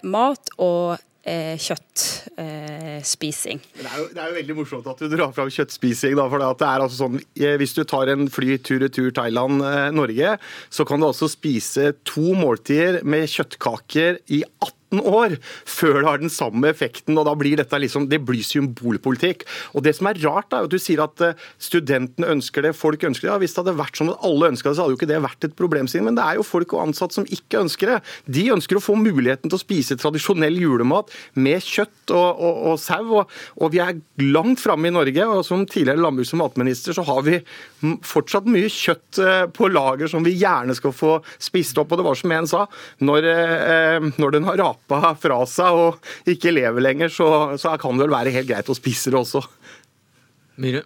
mat og eh, kjøttspising. Det, det, er jo veldig morsomt at du drar fram kjøttspising. Da, for det er altså sånn, eh, Hvis du tar en fly tur-retur Thailand-Norge, eh, så kan du altså spise to måltider med kjøttkaker i 18 år før det har den samme effekten. og da blir dette liksom, Det blir symbolpolitikk. Og Det som er rart, da, er at du sier at eh, studentene ønsker det, folk ønsker det. Ja, Hvis det hadde vært sånn at alle ønska det, så hadde jo ikke det vært et problem. Sin. Men det er jo folk og ansatte som ikke ønsker det. De ønsker å få muligheten til å spise tradisjonell julemat med kjøtt og, og, og sau. Og, og, vi er langt framme i Norge. og Som tidligere landbruks- og matminister så har vi fortsatt mye kjøtt eh, på lager som vi gjerne skal få spist opp. Og det var som en sa, når, eh, når den har rapa rappa fra seg og ikke lever lenger, så, så kan det vel være helt greit å spise det også. Myhre?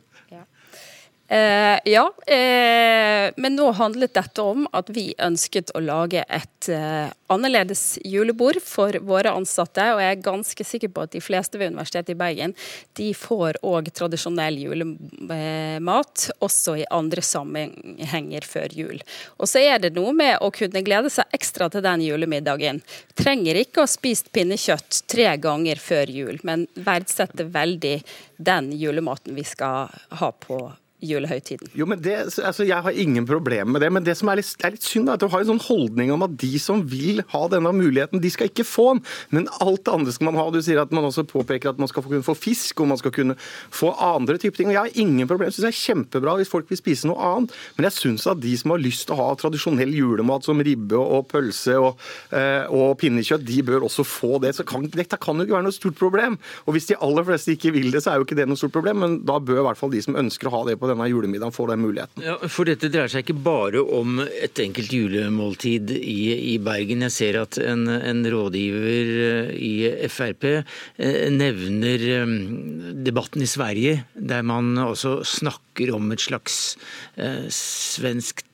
Eh, ja, eh, men nå handlet dette om at vi ønsket å lage et eh, annerledes julebord for våre ansatte. Og jeg er ganske sikker på at de fleste ved Universitetet i Bergen de får òg tradisjonell julemat, også i andre sammenhenger før jul. Og så er det noe med å kunne glede seg ekstra til den julemiddagen. Trenger ikke å ha spist pinnekjøtt tre ganger før jul, men verdsetter veldig den julematen vi skal ha på julehøytiden. Jo, men det, altså, Jeg har ingen problem med det, men det som er litt, er litt synd, er at du har en sånn holdning om at de som vil ha denne muligheten, de skal ikke få den. Men alt det andre skal man ha. Du sier at man også påpeker at man skal kunne få fisk, og man skal kunne få andre typer ting. og Jeg har ingen problem. Jeg synes det er kjempebra hvis folk vil spise noe annet, men jeg syns at de som har lyst til å ha tradisjonell julemat som ribbe og pølse og, eh, og pinnekjøtt, de bør også få det. Så kan, dette kan jo ikke være noe stort problem. Og hvis de aller fleste ikke vil det, så er jo ikke det noe stort problem, men da bør i hvert fall de som ønsker å ha det på denne julemiddagen, får den muligheten. Ja, for dette dreier seg ikke bare om et enkelt julemåltid i, i Bergen. Jeg ser at en, en rådgiver eh, i Frp eh, nevner eh, debatten i Sverige, der man også snakker om et slags eh,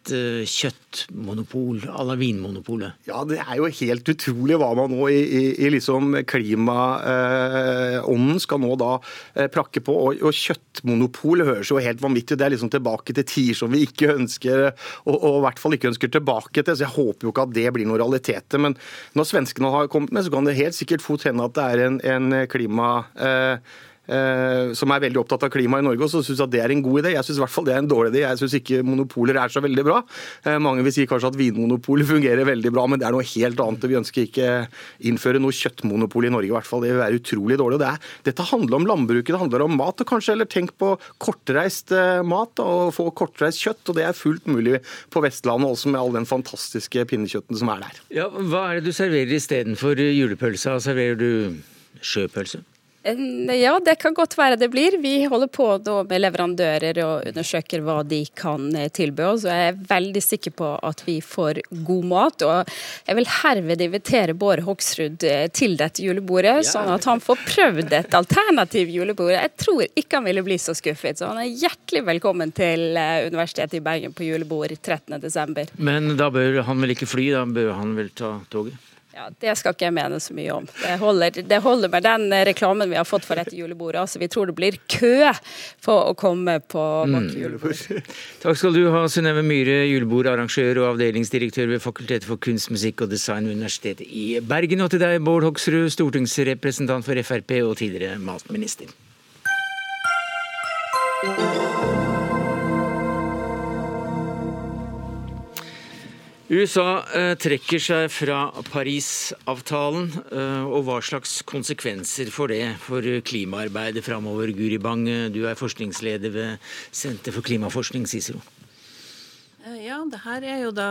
svenskt kjøttmonopol à la Vinmonopolet. Ja, det er jo helt utrolig hva man nå i, i, i liksom klimaånden eh, skal nå da eh, prakke på. Og, og kjøttmonopol høres jo helt vanvittig. Det er liksom tilbake til tider som vi ikke ønsker, og, og, i hvert fall ikke ønsker tilbake til. Så jeg håper jo ikke at det blir noen realiteter. Men når svenskene har kommet med, så kan det helt sikkert fort hende at det er en, en klima... Eh, Eh, som er veldig opptatt av klima i Norge, og som syns at det er en god idé. Jeg syns i hvert fall det er en dårlig idé. Jeg syns ikke monopoler er så veldig bra. Eh, mange vil si kanskje at Vinmonopolet [laughs] fungerer veldig bra, men det er noe helt annet. Vi ønsker ikke innføre noe kjøttmonopol i Norge, i hvert fall. Det vil være utrolig dårlig. Det er, dette handler om landbruket, det handler om mat. og kanskje Eller tenk på kortreist eh, mat og få kortreist kjøtt. og Det er fullt mulig på Vestlandet også, med all den fantastiske pinnekjøtten som er der. Ja, Hva er det du serverer istedenfor julepølsa? Serverer du sjøpølse? Ja, det kan godt være det blir. Vi holder på med leverandører og undersøker hva de kan eh, tilby oss. og Jeg er veldig sikker på at vi får god mat. Og jeg vil herved invitere Bård Hoksrud eh, til dette julebordet, ja. sånn at han får prøvd et alternativ julebord. Jeg tror ikke han ville bli så skuffet, så han er hjertelig velkommen til eh, Universitetet i Bergen på julebord 13.12. Men da bør han vel ikke fly, da bør han vel ta toget? Ja, Det skal ikke jeg mene så mye om. Det holder, det holder med den reklamen vi har fått for dette julebordet. Altså, vi tror det blir kø for å komme på vårt mm. julebord. [laughs] Takk skal du ha, Synnøve Myhre, julebordarrangør og avdelingsdirektør ved Fakultetet for kunst, musikk og design ved Universitetet i Bergen. Og til deg, Bård Hoksrud, stortingsrepresentant for Frp og tidligere matminister. USA eh, trekker seg fra Parisavtalen, eh, og hva slags konsekvenser får det for klimaarbeidet framover? Guri Bang, eh, du er forskningsleder ved Senter for klimaforskning, CICERO. Ja, det her er jo da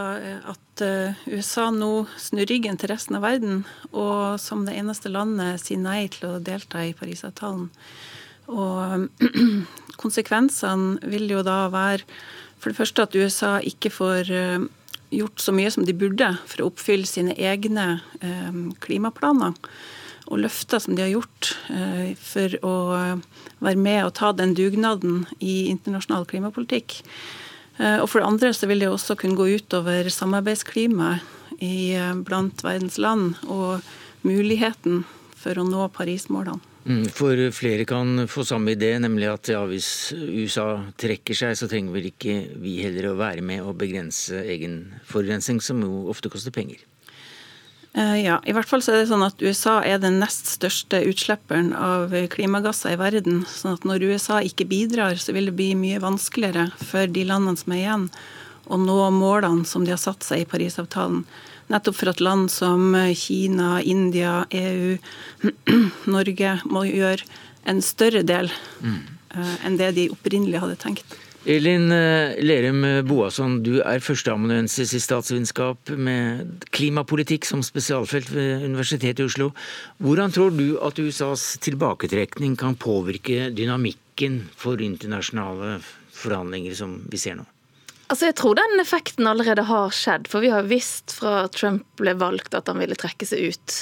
at USA nå snur ryggen til resten av verden, og som det eneste landet sier nei til å delta i Parisavtalen. Og [clears throat] konsekvensene vil jo da være for det første at USA ikke får gjort så mye som de burde for å oppfylle sine egne eh, klimaplaner og løfter som de har gjort eh, for å være med og ta den dugnaden i internasjonal klimapolitikk. Eh, og for det andre så vil det også kunne gå utover samarbeidsklimaet blant verdens land og muligheten for å nå Paris-målene. Mm, for flere kan få samme idé, nemlig at ja, hvis USA trekker seg, så trenger vel ikke vi heller å være med og begrense egen forurensning, som jo ofte koster penger. Eh, ja, i hvert fall så er det sånn at USA er den nest største utslipperen av klimagasser i verden. sånn at når USA ikke bidrar, så vil det bli mye vanskeligere for de landene som er igjen, å nå målene som de har satt seg i Parisavtalen. Nettopp for at land som Kina, India, EU, [clears throat] Norge må gjøre en større del mm. enn det de opprinnelig hadde tenkt. Elin eh, Lerum Boasson, du er førsteamanuensis i statsvitenskap med klimapolitikk som spesialfelt ved Universitetet i Oslo. Hvordan tror du at USAs tilbaketrekning kan påvirke dynamikken for internasjonale forhandlinger som vi ser nå? Altså, Jeg tror den effekten allerede har skjedd. For vi har visst fra Trump ble valgt at han ville trekke seg ut.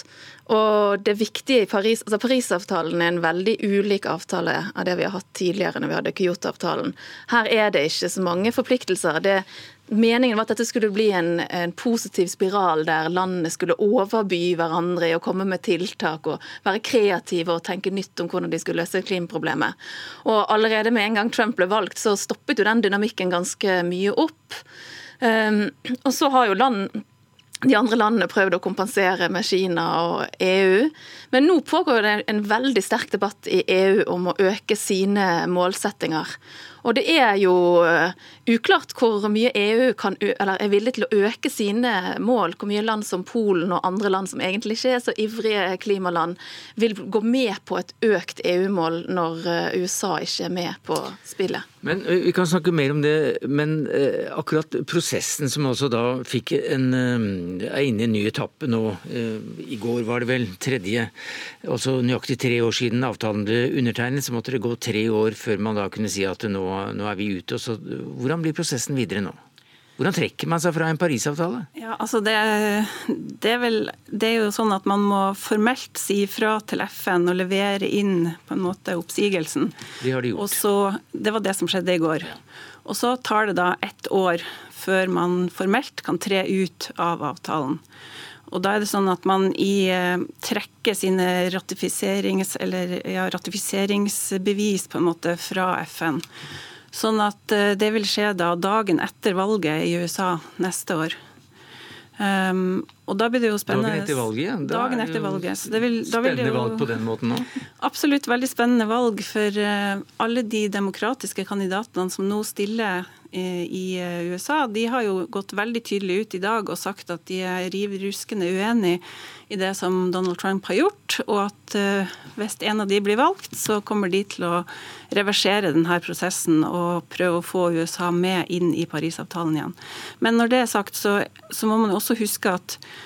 Og det viktige i Paris, altså Parisavtalen er en veldig ulik avtale av det vi har hatt tidligere når vi hadde Kyoto-avtalen. Her er det ikke så mange forpliktelser. Det, Meningen var at dette skulle bli en, en, positiv spiral der landene skulle overby hverandre i å komme med tiltak og være kreative og tenke nytt om hvordan de skulle løse klimaproblemet. Og allerede med en gang Trump ble valgt, så stoppet jo den dynamikken ganske mye opp. Um, og så har jo land de andre landene prøvd å kompensere med Kina og EU. Men nå pågår det en veldig sterk debatt i EU om å øke sine målsettinger. Og det er jo uklart hvor mye EU kan, er villig til å øke sine mål. Hvor mye land som Polen og andre land som egentlig ikke er så ivrige klimaland, vil gå med på et økt EU-mål når USA ikke er med på spillet. Men Vi kan snakke mer om det, men akkurat prosessen som altså da fikk en, er inne i en ny etappe nå. I går var det vel tredje, altså nøyaktig tre år siden avtalen ble undertegnet, så måtte det gå tre år før man da kunne si at nå, nå er vi ute. Så, hvordan blir prosessen videre nå? Hvordan trekker man seg fra en Parisavtale? Ja, altså det, det, er vel, det, er jo sånn at Man må formelt si ifra til FN og levere inn på en måte oppsigelsen. Det har de gjort. Og så, det var det som skjedde i går. Og Så tar det da ett år før man formelt kan tre ut av avtalen. Og da er det sånn at man i eh, trekker sine ratifiserings, eller, ja, ratifiseringsbevis på en måte fra FN. Sånn at eh, det vil skje da dagen etter valget i USA neste år. Um, og da blir det jo spennende. Dagen etter valget? Ja. Dagen etter valget. Vil, spennende jo, valg på den måten òg? Absolutt veldig spennende valg for uh, alle de demokratiske kandidatene som nå stiller i eh, USA, de har jo gått veldig tydelig ut i dag og sagt at de er riv ruskende uenig i det som Donald Trump har gjort, og at eh, hvis en av de blir valgt, så kommer de til å reversere denne prosessen og prøve å få USA med inn i Parisavtalen igjen. Men når det er sagt, så, så må man også huske at Eh,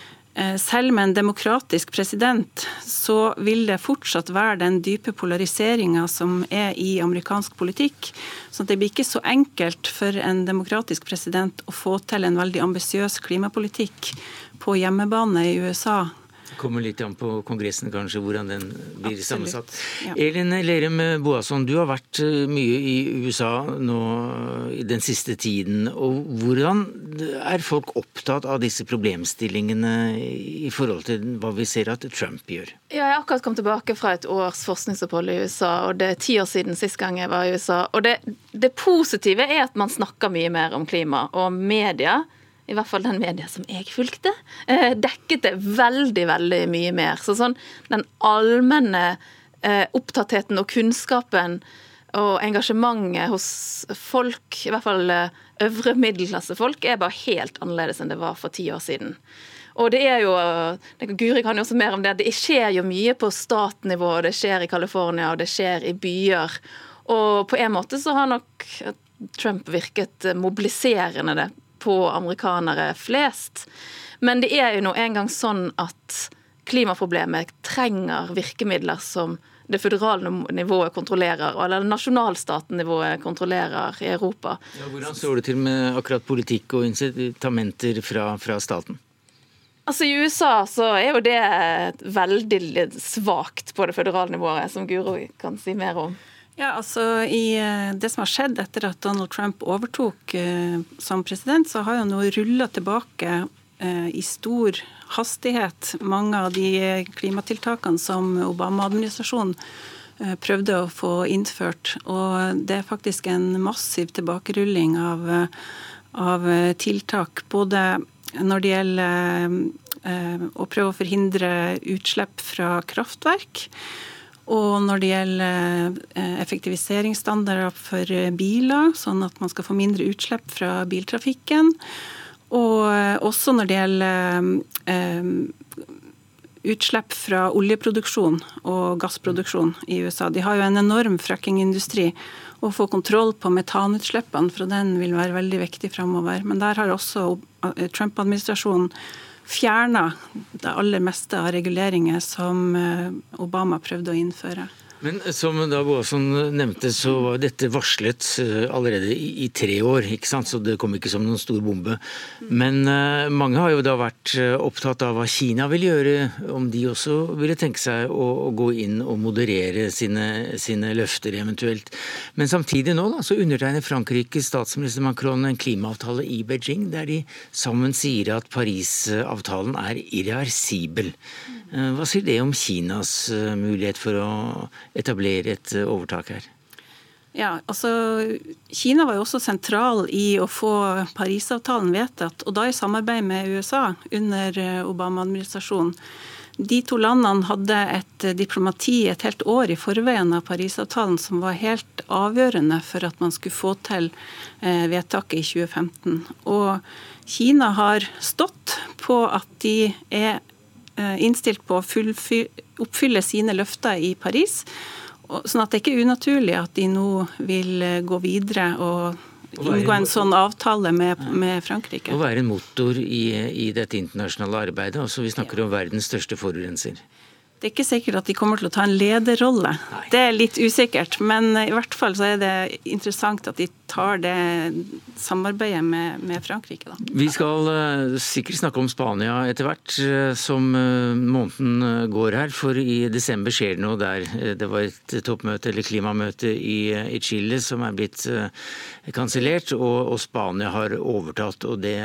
selv med en demokratisk president, så vil det fortsatt være den dype polariseringa som er i amerikansk politikk. Så det blir ikke så enkelt for en demokratisk president å få til en veldig ambisiøs klimapolitikk på hjemmebane i USA kommer litt an på Kongressen kanskje, hvordan den blir Absolutt. sammensatt. Ja. Elin Lerem Boasson, du har vært eh, mye i USA nå i den siste tiden. og Hvordan er folk opptatt av disse problemstillingene i forhold til hva vi ser at Trump gjør? Ja, jeg har akkurat kommet tilbake fra et års forskningsopphold i USA, og det er ti år siden sist gang jeg var i USA. Og det, det positive er at man snakker mye mer om klima, og media i hvert fall den media som jeg fulgte, eh, dekket det veldig, veldig mye mer. Så sånn den allmenne eh, opptattheten og kunnskapen og engasjementet hos folk, i hvert fall eh, øvre middelklassefolk, er bare helt annerledes enn det var for ti år siden. Og det er jo, Guri kan jo også mer om det, det skjer jo mye på statnivå. Det skjer i California, og det skjer i byer. Og på en måte så har nok Trump virket mobiliserende det på amerikanere flest. Men det er jo nå engang sånn at klimaproblemet trenger virkemidler som det føderale nivået kontrollerer, eller nasjonalstatnivået kontrollerer i Europa. Ja, hvordan står det til med akkurat politikk og incitamenter fra, fra staten? Altså I USA så er jo det veldig svakt på det føderale nivået, som Guro kan si mer om. Ja, altså i eh, Det som har skjedd etter at Donald Trump overtok eh, som president, så har han nå rulla tilbake eh, i stor hastighet mange av de klimatiltakene som Obama-administrasjonen eh, prøvde å få innført. Og det er faktisk en massiv tilbakerulling av, eh, av tiltak. Både når det gjelder eh, å prøve å forhindre utslipp fra kraftverk og når det gjelder eh, effektiviseringsstandarder for biler, sånn at man skal få mindre utslipp fra biltrafikken. Og eh, også når det gjelder eh, utslipp fra oljeproduksjon og gassproduksjon i USA. De har jo en enorm frackingindustri. Å få kontroll på metanutslippene fra den vil være veldig viktig framover. Men der har også Trump-administrasjonen fjerna det aller meste av reguleringer som eh, Obama prøvde å innføre. Men som da Boasson nevnte, så var dette varslet eh, allerede i, tre år, ikke sant? så det kom ikke som noen stor bombe. Men uh, mange har jo da vært opptatt av hva Kina vil gjøre, om de også ville tenke seg å, å gå inn og moderere sine, sine, løfter eventuelt. Men samtidig nå da, så undertegner Frankrikes statsminister Macron en klimaavtale i Beijing, der de sammen sier at Parisavtalen er irreversibel. Eh, hva sier det om Kinas eh, mulighet for å etablere et eh, overtak her? Ja, altså Kina var jo også sentral i å få Parisavtalen vedtatt, og da i samarbeid med USA under Obama-administrasjonen. De to landene hadde et diplomati et helt år i forveien av Parisavtalen som var helt avgjørende for at man skulle få til vedtaket i 2015. Og Kina har stått på at de er innstilt på å oppfylle sine løfter i Paris. Sånn at det er ikke unaturlig at de nå vil gå videre og inngå en sånn avtale med, med Frankrike. Å være en motor i, i dette internasjonale arbeidet. altså Vi snakker om verdens største forurenser. Det er ikke sikkert at de kommer til å ta en lederrolle. Det er litt usikkert. Men i hvert fall så er det interessant at de tar det samarbeidet med, med Frankrike. Da. Vi skal uh, sikkert snakke om Spania etter hvert uh, som uh, måneden går her. For i desember skjer det noe der. Det var et toppmøte eller klimamøte i, i Chile som er blitt kansellert, og, og, Spania har overtatt. og det,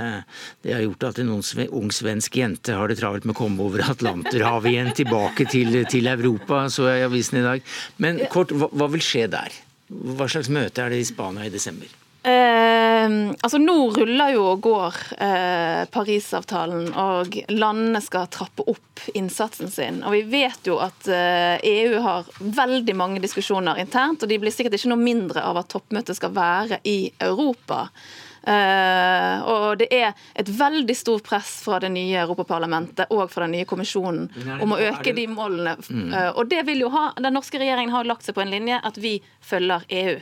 det har gjort at en ung svensk jente har det travelt med å komme over Atlanterhavet igjen tilbake til, til Europa, så jeg i avisen i dag. Men kort, hva, hva, vil skje der? Hva slags møte er det i Spania i desember? Eh, altså Nå ruller jo og går eh, Parisavtalen, og landene skal trappe opp innsatsen sin. Og Vi vet jo at eh, EU har veldig mange diskusjoner internt, og de blir sikkert ikke noe mindre av at toppmøtet skal være i Europa. Uh, og det er et veldig stort press fra det nye Europaparlamentet og fra den nye kommisjonen om å øke de målene. Uh, og det vil jo ha, Den norske regjeringen har lagt seg på en linje at vi følger EU.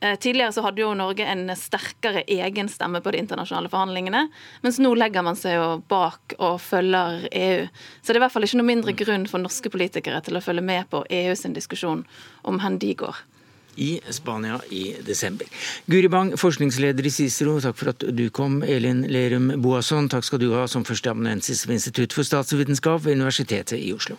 Uh, tidligere så hadde jo Norge en sterkere egen stemme på de internasjonale forhandlingene, mens nå legger man seg jo bak og følger EU. Så det er i hvert fall ikke noe mindre grunn for norske politikere til å følge med på EU sin diskusjon om hvor de går i Spania i desember. Guri Bang, forskningsleder i CICERO, takk for at du kom. Elin Lerum Boasson, takk skal du ha som førsteamanuensis ved Institutt for statsvitenskap ved Universitetet i Oslo.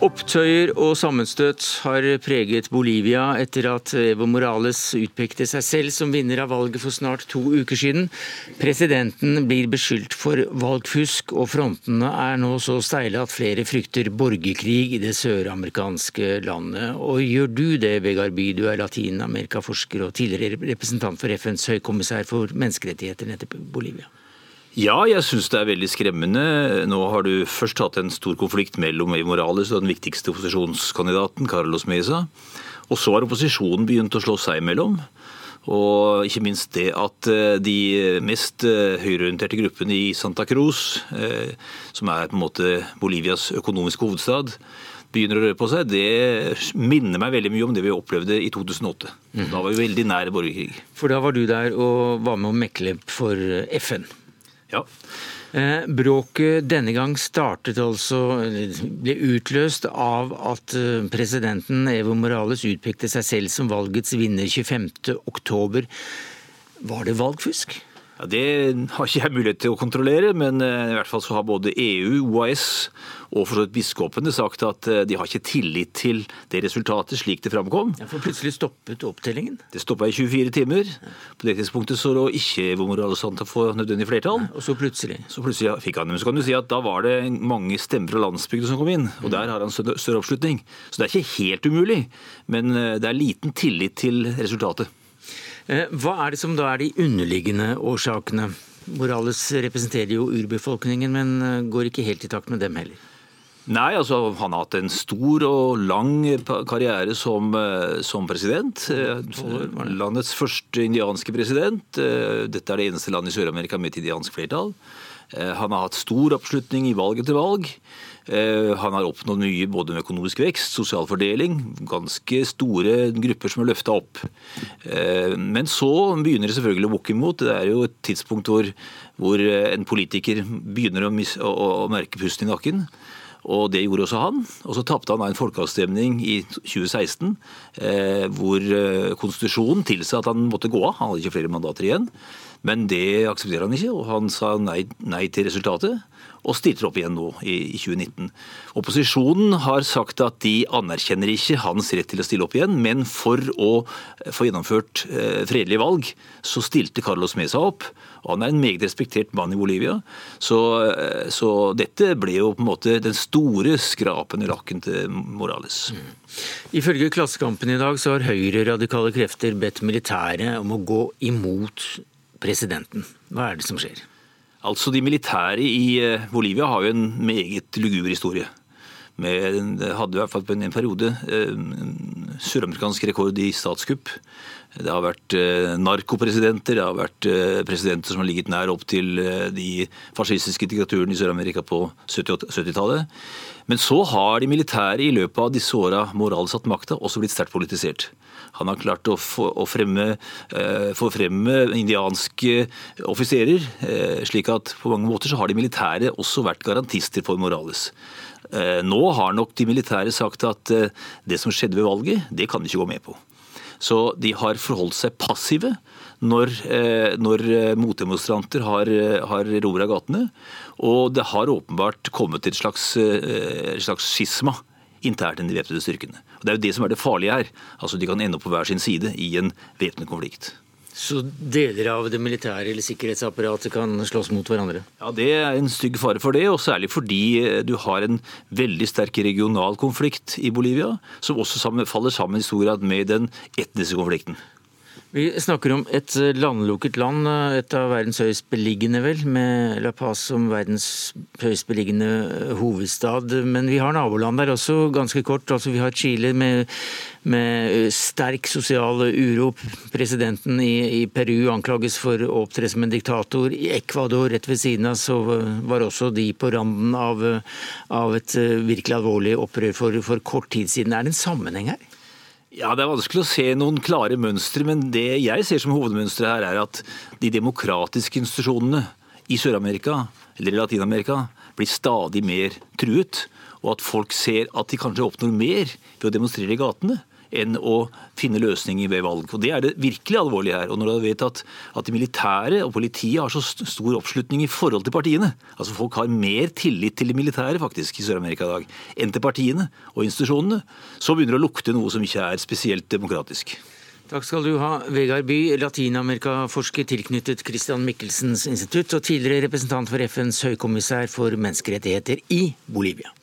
Opptøyer og sammenstøt har preget Bolivia etter at Evo Morales utpekte seg selv som vinner av valget for snart to uker siden. Presidenten blir beskyldt for valgfusk, og frontene er nå så steile at flere frykter borgerkrig i det søramerikanske landet. Og gjør du det, Vegard By, du er latin-amerikaforsker og tidligere representant for FNs høykommissær for menneskerettigheter nettopp Bolivia? Ja, jeg syns det er veldig skremmende. Nå har du først hatt en stor konflikt mellom Evo Morales og den viktigste opposisjonskandidaten, Carlos Mesa. Og så har opposisjonen begynt å slå seg imellom. Og ikke minst det at eh, de mest eh, høyreorienterte gruppene i Santa Cruz, eh, som er på en måte Bolivias økonomiske hovedstad, begynner å røre på seg, det minner meg veldig mye om det vi opplevde i 2008. Da var vi veldig nær borgerkrig. For da var du der og var med å mekle for FN? Ja. Eh, bråket denne gang startet altså, ble utløst av at eh, presidenten Evo Morales utpekte seg selv som valgets vinner 25.10. Var det valgfusk? Ja, det har ikke jeg mulighet til å kontrollere, men eh, i hvert fall så har både EU, OAS og for så vidt biskopene sagt at eh, de har ikke tillit til det resultatet slik det framkom. Ja, for plutselig stoppet opptellingen? Det stoppa i 24 timer. På det tidspunktet så lå ikke Evo Morales an til å få nødvendig flertall. og så plutselig? Så plutselig fikk han dem. Så kan du si at da var det mange stemmer fra landsbygda som kom inn, og der har han større oppslutning. Så det er ikke helt umulig, men eh, det er liten tillit til resultatet. Eh, hva er det som da er de underliggende årsakene? Morales representerer jo urbefolkningen, men eh, går ikke helt i takt med dem heller. Nei, altså Han har hatt en stor og lang karriere som, eh, som president. Landets første indianske president. Dette er det eneste landet i Sør-Amerika med et indiansk flertall. Han har hatt stor oppslutning i valg etter valg. Eh, han har oppnådd mye både med økonomisk vekst, sosial fordeling, ganske store grupper som er løfta opp. Eh, men så begynner det selvfølgelig å bukke imot. Det er jo et tidspunkt hvor, hvor en politiker begynner å, mis, å, å merke pusten i nakken. Og det gjorde også han. Og så tapte han en folkeavstemning i 2016 eh, hvor konstitusjonen tilsa at han måtte gå av. Han hadde ikke flere mandater igjen. Men det aksepterer han ikke, og han sa nei, nei til resultatet og stilte opp igjen nå i 2019. Opposisjonen har sagt at de anerkjenner ikke hans rett til å stille opp igjen, men for å få gjennomført eh, fredelige valg, så stilte Carlos Mesa opp. Og han er en meget respektert mann i Bolivia. Så, eh, så dette ble jo på en måte den store skrapen i lakken til Morales. Mm. Ifølge Klassekampen i dag så har høyre-radikale krefter bedt militæret om å gå imot presidenten. Hva er det som skjer? Altså, De militære i eh, Bolivia har jo en meget luguber historie. Med, hadde i hvert fall på en periode eh, søramerikansk rekord i statskupp. Det har vært eh, narkopresidenter, det har vært presidenter som har ligget nær opp til de fascistiske diktaturene i Sør-Amerika på 70-tallet. Men så har de militære i løpet av disse åra moralsatt makta, også blitt sterkt politisert. Han har klart å få, å fremme, eh, få indianske offiserer, eh, slik at på mange måter så har de militære også vært garantister for Morales. Eh, nå har nok de militære sagt at det som skjedde ved valget, det kan de ikke gå med på. Så de har forholdt seg passive når, når motdemonstranter har, har robra gatene. Og det har åpenbart kommet et slags, et slags skisma internt enn de væpnede styrkene. Og Det er jo det som er det farlige her. Altså De kan ende opp på hver sin side i en væpnet konflikt. Så deler av det militære eller sikkerhetsapparatet kan slåss mot hverandre? Ja, Det er en stygg fare for det, og særlig fordi eh, du har en veldig sterk regional konflikt i Bolivia, som også faller sammen i stor grad med den etniske konflikten. Vi snakker om et eh, landlukket land, eh, et av verdens høyest beliggende, vel, med La Paz som verdens høyest beliggende eh, hovedstad. Men vi har naboland der også, ganske kort. Altså, vi har Chile med, med sterk sosial uro. Presidenten i, i, Peru anklages for å opptre som en diktator. I Ecuador, rett ved siden av, så var også de på randen av, av et virkelig alvorlig opprør for, for kort tid siden. Er det en sammenheng her? Ja, Det er vanskelig å se noen klare mønstre, men det jeg ser som hovedmønsteret her, er at de demokratiske institusjonene i Sør-Amerika eller i Latin-Amerika blir stadig mer truet, og at folk ser at de kanskje oppnår mer ved å demonstrere i gatene enn å finne løsninger ved valg. Og Det er det virkelig alvorlige her. Og når du vet at, at de militære og politiet har så stor oppslutning i forhold til partiene, altså folk har mer tillit til de militære faktisk i Sør-Amerika i dag enn til partiene og institusjonene, så begynner det å lukte noe som ikke er spesielt demokratisk. Takk skal du ha, Vegard By, Latin-Amerika-forsker tilknyttet Christian Michelsens institutt og tidligere representant for FNs høykommissær for menneskerettigheter i Bolivia.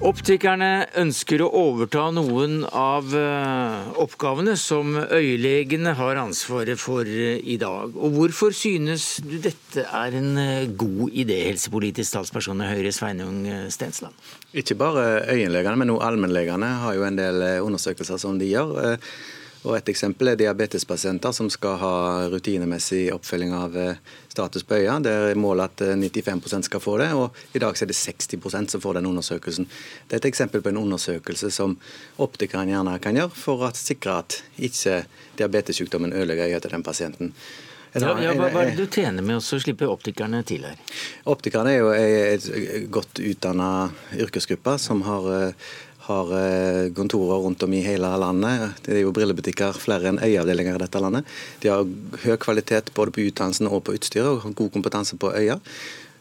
Optikerne ønsker å overta noen av eh, oppgavene som øyelegene har ansvaret for eh, i dag. Og Hvorfor synes du dette er en eh, god idé, helsepolitisk talsperson i Høyre Sveinung Stensland? Ikke bare øyenlegene, men også allmennlegene har jo en del undersøkelser som de gjør. Og Et eksempel er diabetespasienter som skal ha rutinemessig oppfølging av status på øya. Det er målet at 95 eh, skal få det, og i dag er det 60% som får den undersøkelsen. Det er et eksempel på en undersøkelse som optikeren gjerne kan gjøre for å sikre at ikke diabetessykdommen ødelegger øyet til den pasienten. Ja, ja, hva, hva, er det du tjener med å slippe optikerne til her? Optikerne er jo en godt utdanna yrkesgruppe som har eh, har eh, kontorer rundt om i hele landet. Det er jo brillebutikker flere enn øyeavdelinger i dette landet. De har høy kvalitet både på utdannelsen og på utstyret, og har god kompetanse på øya.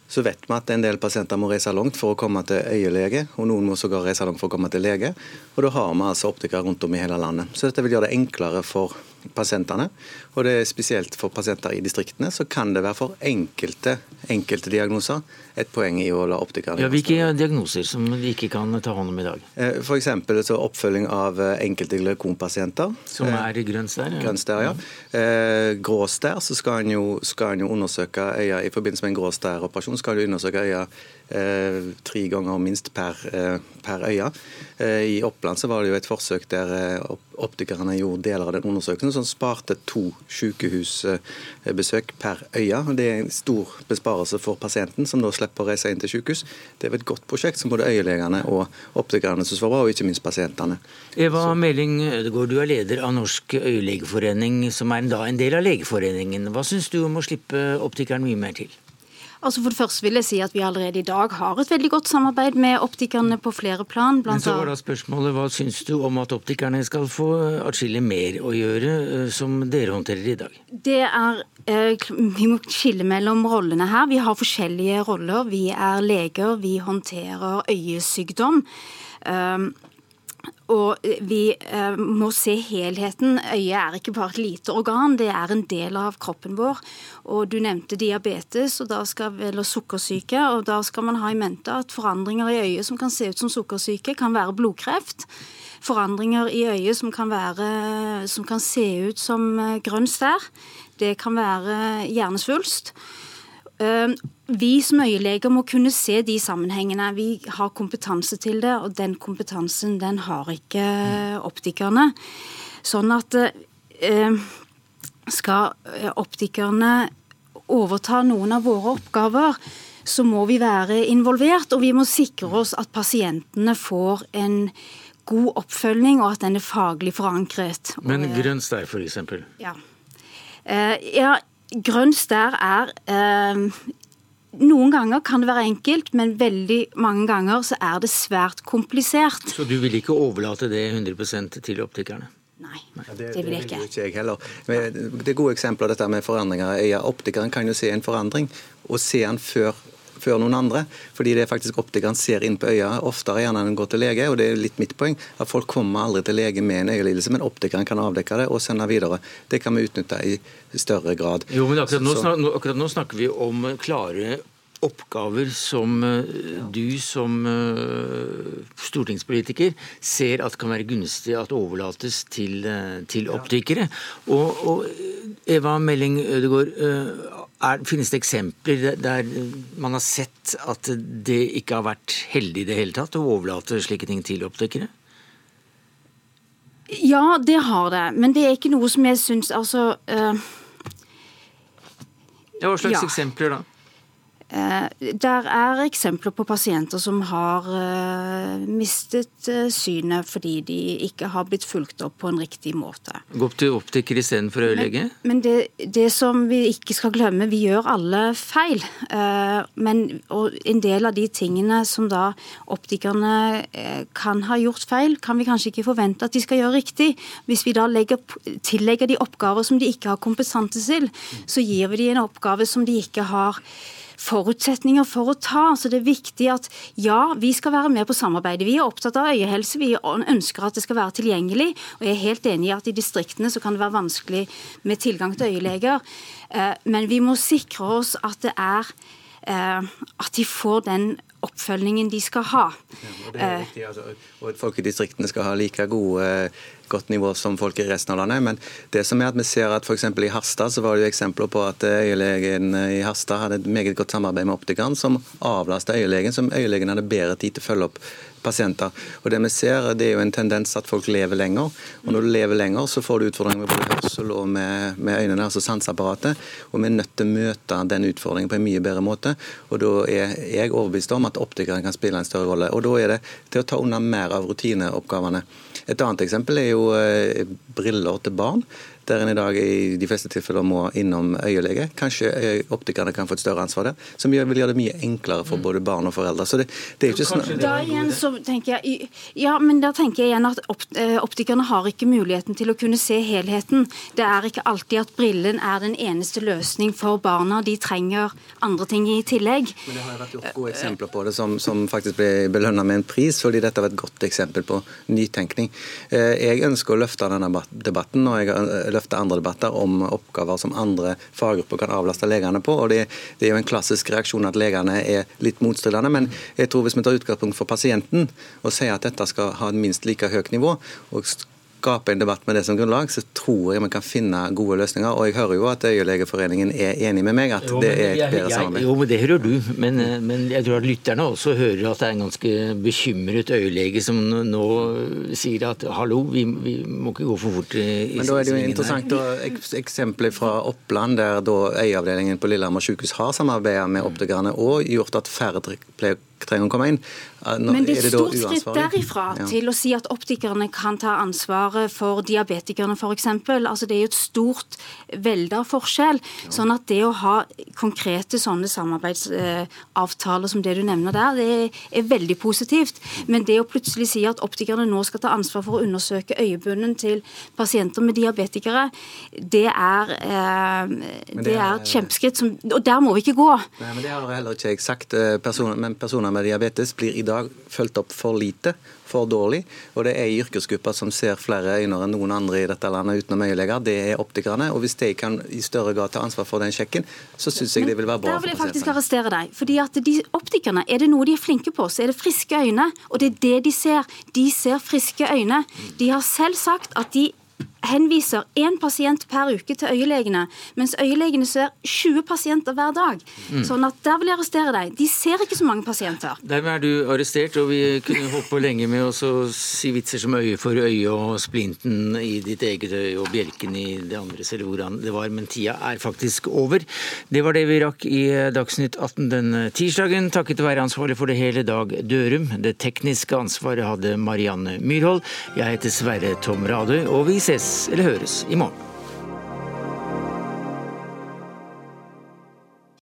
Så vet vi at en del pasienter må reise langt for å komme til øyelege, og noen må sågar reise langt for å komme til lege. Og da har vi altså optikere rundt om i hele landet. Så dette vil gjøre det enklere for pasientene. Og det er spesielt for pasienter i distriktene, så kan det være for enkelte, enkelte diagnoser et poeng i å la optikerne ja, Hvilke diagnoser som de ikke kan ta hånd om i dag? Eh, F.eks. oppfølging av eh, enkelte glaukompasienter. Som er i grønn stær? Ja. Grønn stær, ja. Grå stær, så skal en jo, jo, undersøke øya i forbindelse med en grå stær-operasjon. skal en undersøke øya eh, tre ganger minst per, eh, per øye. Eh, I Oppland så var det jo et forsøk der optikerne gjorde deler av den undersøkelsen, som sparte to sykehusbesøk per øye. Det er en stor besparelse for pasienten, som da slipper å reise inn til sykehus. Det er et godt prosjekt som både øyelegene og optikerne syns var bra, og ikke minst pasientene. Eva Meling Ødegaard, du er leder av Norsk øyelegeforening, som er en del av Legeforeningen. Hva syns du om å slippe optikeren mye mer til? Altså For det første vil jeg si at vi allerede i dag har et veldig godt samarbeid med optikerne på flere plan. Men så var da spørsmålet, Hva syns du om at optikerne skal få atskillig mer å gjøre, eh, som dere håndterer i dag? Det er, eh, Vi må skille mellom rollene her. Vi har forskjellige roller. Vi er leger, vi håndterer øyesykdom. Um, og vi eh, må se helheten. Øyet er ikke bare et lite organ, det er en del av kroppen vår. Og du nevnte diabetes og skal, eller sukkersyke. og Da skal man ha i mente at forandringer i øyet som kan se ut som sukkersyke, kan være blodkreft. Forandringer i øyet som kan, være, som kan se ut som eh, grønn stær. Det kan være hjernesvulst. Ehm, vi som øyeleger må kunne se de sammenhengene. Vi har kompetanse til det, og den kompetansen den har ikke optikerne. Sånn at ehm, skal optikerne overta noen av våre oppgaver, så må vi være involvert, og vi må sikre oss at pasientene får en god oppfølging, og at den er faglig forankret. Men grønn stær, f.eks.? Ja. Uh, ja, grønn stær er eh, noen ganger kan det være enkelt, men veldig mange ganger så er det svært komplisert. Så du vil ikke overlate det 100% til optikerne? Nei, det, vil jeg ikke. Det, ikke jeg heller. Det er gode eksempler dette med forandringer. Optikeren kan jo se en forandring, og se den før før noen andre. Fordi det er faktisk optikeren ser inn på øya oftere gjerne enn går til lege. og Det er litt mitt poeng. at Folk kommer aldri til lege med en øyelidelse, men optikeren kan avdekke det og sende videre. Det kan vi utnytte i større grad. Jo, men akkurat nå, snakker, akkurat nå snakker vi om klare oppgaver som eh, du som eh, stortingspolitiker ser at kan være gunstig at overlates til, eh, til optikere. Og, og Eva Melling Ødegaard, er, finnes det eksempler der man har sett at det ikke har vært heldig i det hele tatt å overlate slike ting til optikere? Ja, det har det. Men det er ikke noe som jeg syns Altså uh, ja, Hva slags ja. eksempler da? Eh, der er eksempler på pasienter som har eh, mistet eh, synet fordi de ikke har blitt fulgt opp på en riktig måte. Gå opp til optiker istedenfor øyelege? Men, men det, det, som vi ikke skal glemme, vi gjør alle feil. Men en del av de tingene som da optikerne kan ha gjort feil, kan vi kanskje ikke forvente at de skal gjøre riktig. Hvis vi da legger, tillegger de oppgaver som de ikke har kompetanse til, så gir vi de en oppgave som de ikke har forutsetninger for å ta. Så det er viktig at ja, vi skal være med på samarbeidet. Vi er opptatt av øyehelse, vi ønsker at det skal være tilgjengelig. Og jeg er helt enig i at i distriktene så kan det være vanskelig med tilgang til øyeleger. Eh, men vi må sikre oss at det er at de får den oppfølgingen de skal ha. Ja, og, viktig, altså, og folk i distriktene skal ha like gode godt nivå som folk i resten av landet. Men det som er at vi ser at f.eks. i Harstad så var det jo eksempler på at øyelegen i Harstad hadde et meget godt samarbeid med optikeren, som avlasta øyelegen, som øyelegen hadde bedre tid til å følge opp pasienter. Og Det vi ser, det er jo en tendens at folk lever lenger. Og Når du lever lenger, så får du utfordringer med både hørsel og med, med øynene, altså sanseapparatet. Og vi er nødt til å møte den utfordringen på en mye bedre måte. Og Da er jeg overbevist om at optikeren kan spille en større rolle. Og Da er det til å ta unna mer av rutineoppgavene. Et annet eksempel er jo eh, briller til barn der en i dag i de fleste tilfeller må innom øyelege. Kanskje optikerne kan få et større ansvar der, som vil gjøre det mye enklere for både barn og foreldre. Så det, det er ikke sånn... Da igjen så tenker jeg, ja, men da tenker jeg igjen at eh, optikerne har ikke muligheten til å kunne se helheten. Det er ikke alltid at brillen er den eneste løsning for barna. De trenger andre ting i tillegg. Men Det har vært gjort gode eksempler på det som, som faktisk ble belønna med en pris, fordi dette var et godt eksempel på nytenkning. Eh, jeg ønsker å løfte denne debatten. og jeg løfte andre debatter om oppgaver som andre faggrupper kan avlaste legene på. og det, det, er jo en klassisk reaksjon at legene er litt motstridende. Men jeg tror hvis vi tar utgangspunkt for pasienten og sier at dette skal ha et minst like høyt nivå, og skape en debatt med det som grunnlag, så tror jeg vi kan finne gode løsninger. Og jeg hører jo at Øyelegeforeningen er enig med meg at jo, det er et bedre samarbeid. Jo, men det hører du. Men, eh, men, jeg tror at lytterne også hører at det er en ganske bekymret øyelege som nå sier at hallo, vi, vi må ikke gå for fort i Men da er det jo interessant eksempler fra Oppland, der da øyeavdelingen på Lillehammer sykehus har samarbeidet med optikerne og gjort at færre trenger å komme inn. Nå, Men det er det stort skritt derifra Ja. til å si at optikerne kan ta ansvaret for diabetikerne f.eks. Altså, det er jo et stort velde av forskjell. Sånn at det å ha konkrete sånne samarbeidsavtaler som det du nevner der, det er veldig positivt. Men det å plutselig si at optikerne nå skal ta ansvar for å undersøke øyebunnen til pasienter med diabetikere, det er, eh, det det er er- et kjempeskritt. Som, og der må vi ikke gå. Nei, men Det har heller ikke jeg sagt. Eh, Personer, men personer med diabetes blir i dag fulgt opp for lite, for dårlig. Og det er en yrkesgruppe som ser flere øyne enn noen andre i dette landet utenom øyeleger. Det er optikerne. Og hvis de kan i større grad ta ansvar for den sjekken, så syns jeg det vil være bra Der vil jeg faktisk arrestere deg. Fordi at de Optikerne, er det noe de er flinke på, så er det friske øyne. Og det er det de ser. De ser friske øyne. De har selv sagt at de henviser én pasient per uke til øyelegene, mens øyelegene ser 20 pasienter hver dag. Mm. Sånn at der vil jeg arrestere deg. De ser ikke så mange pasienter. Dermed er du arrestert, og vi kunne holdt på lenge med å si vitser som øye for øye og splinten i ditt eget øye og bjelken i det andres, eller hvordan det var, men tida er faktisk over. Det var det vi rakk i Dagsnytt 18 den tirsdagen, takket være ansvarlig for det hele Dag Dørum. Det tekniske ansvaret hadde Marianne Myrhold. Jeg heter Sverre Tom Radøy, og vi ses eller høres i morgen.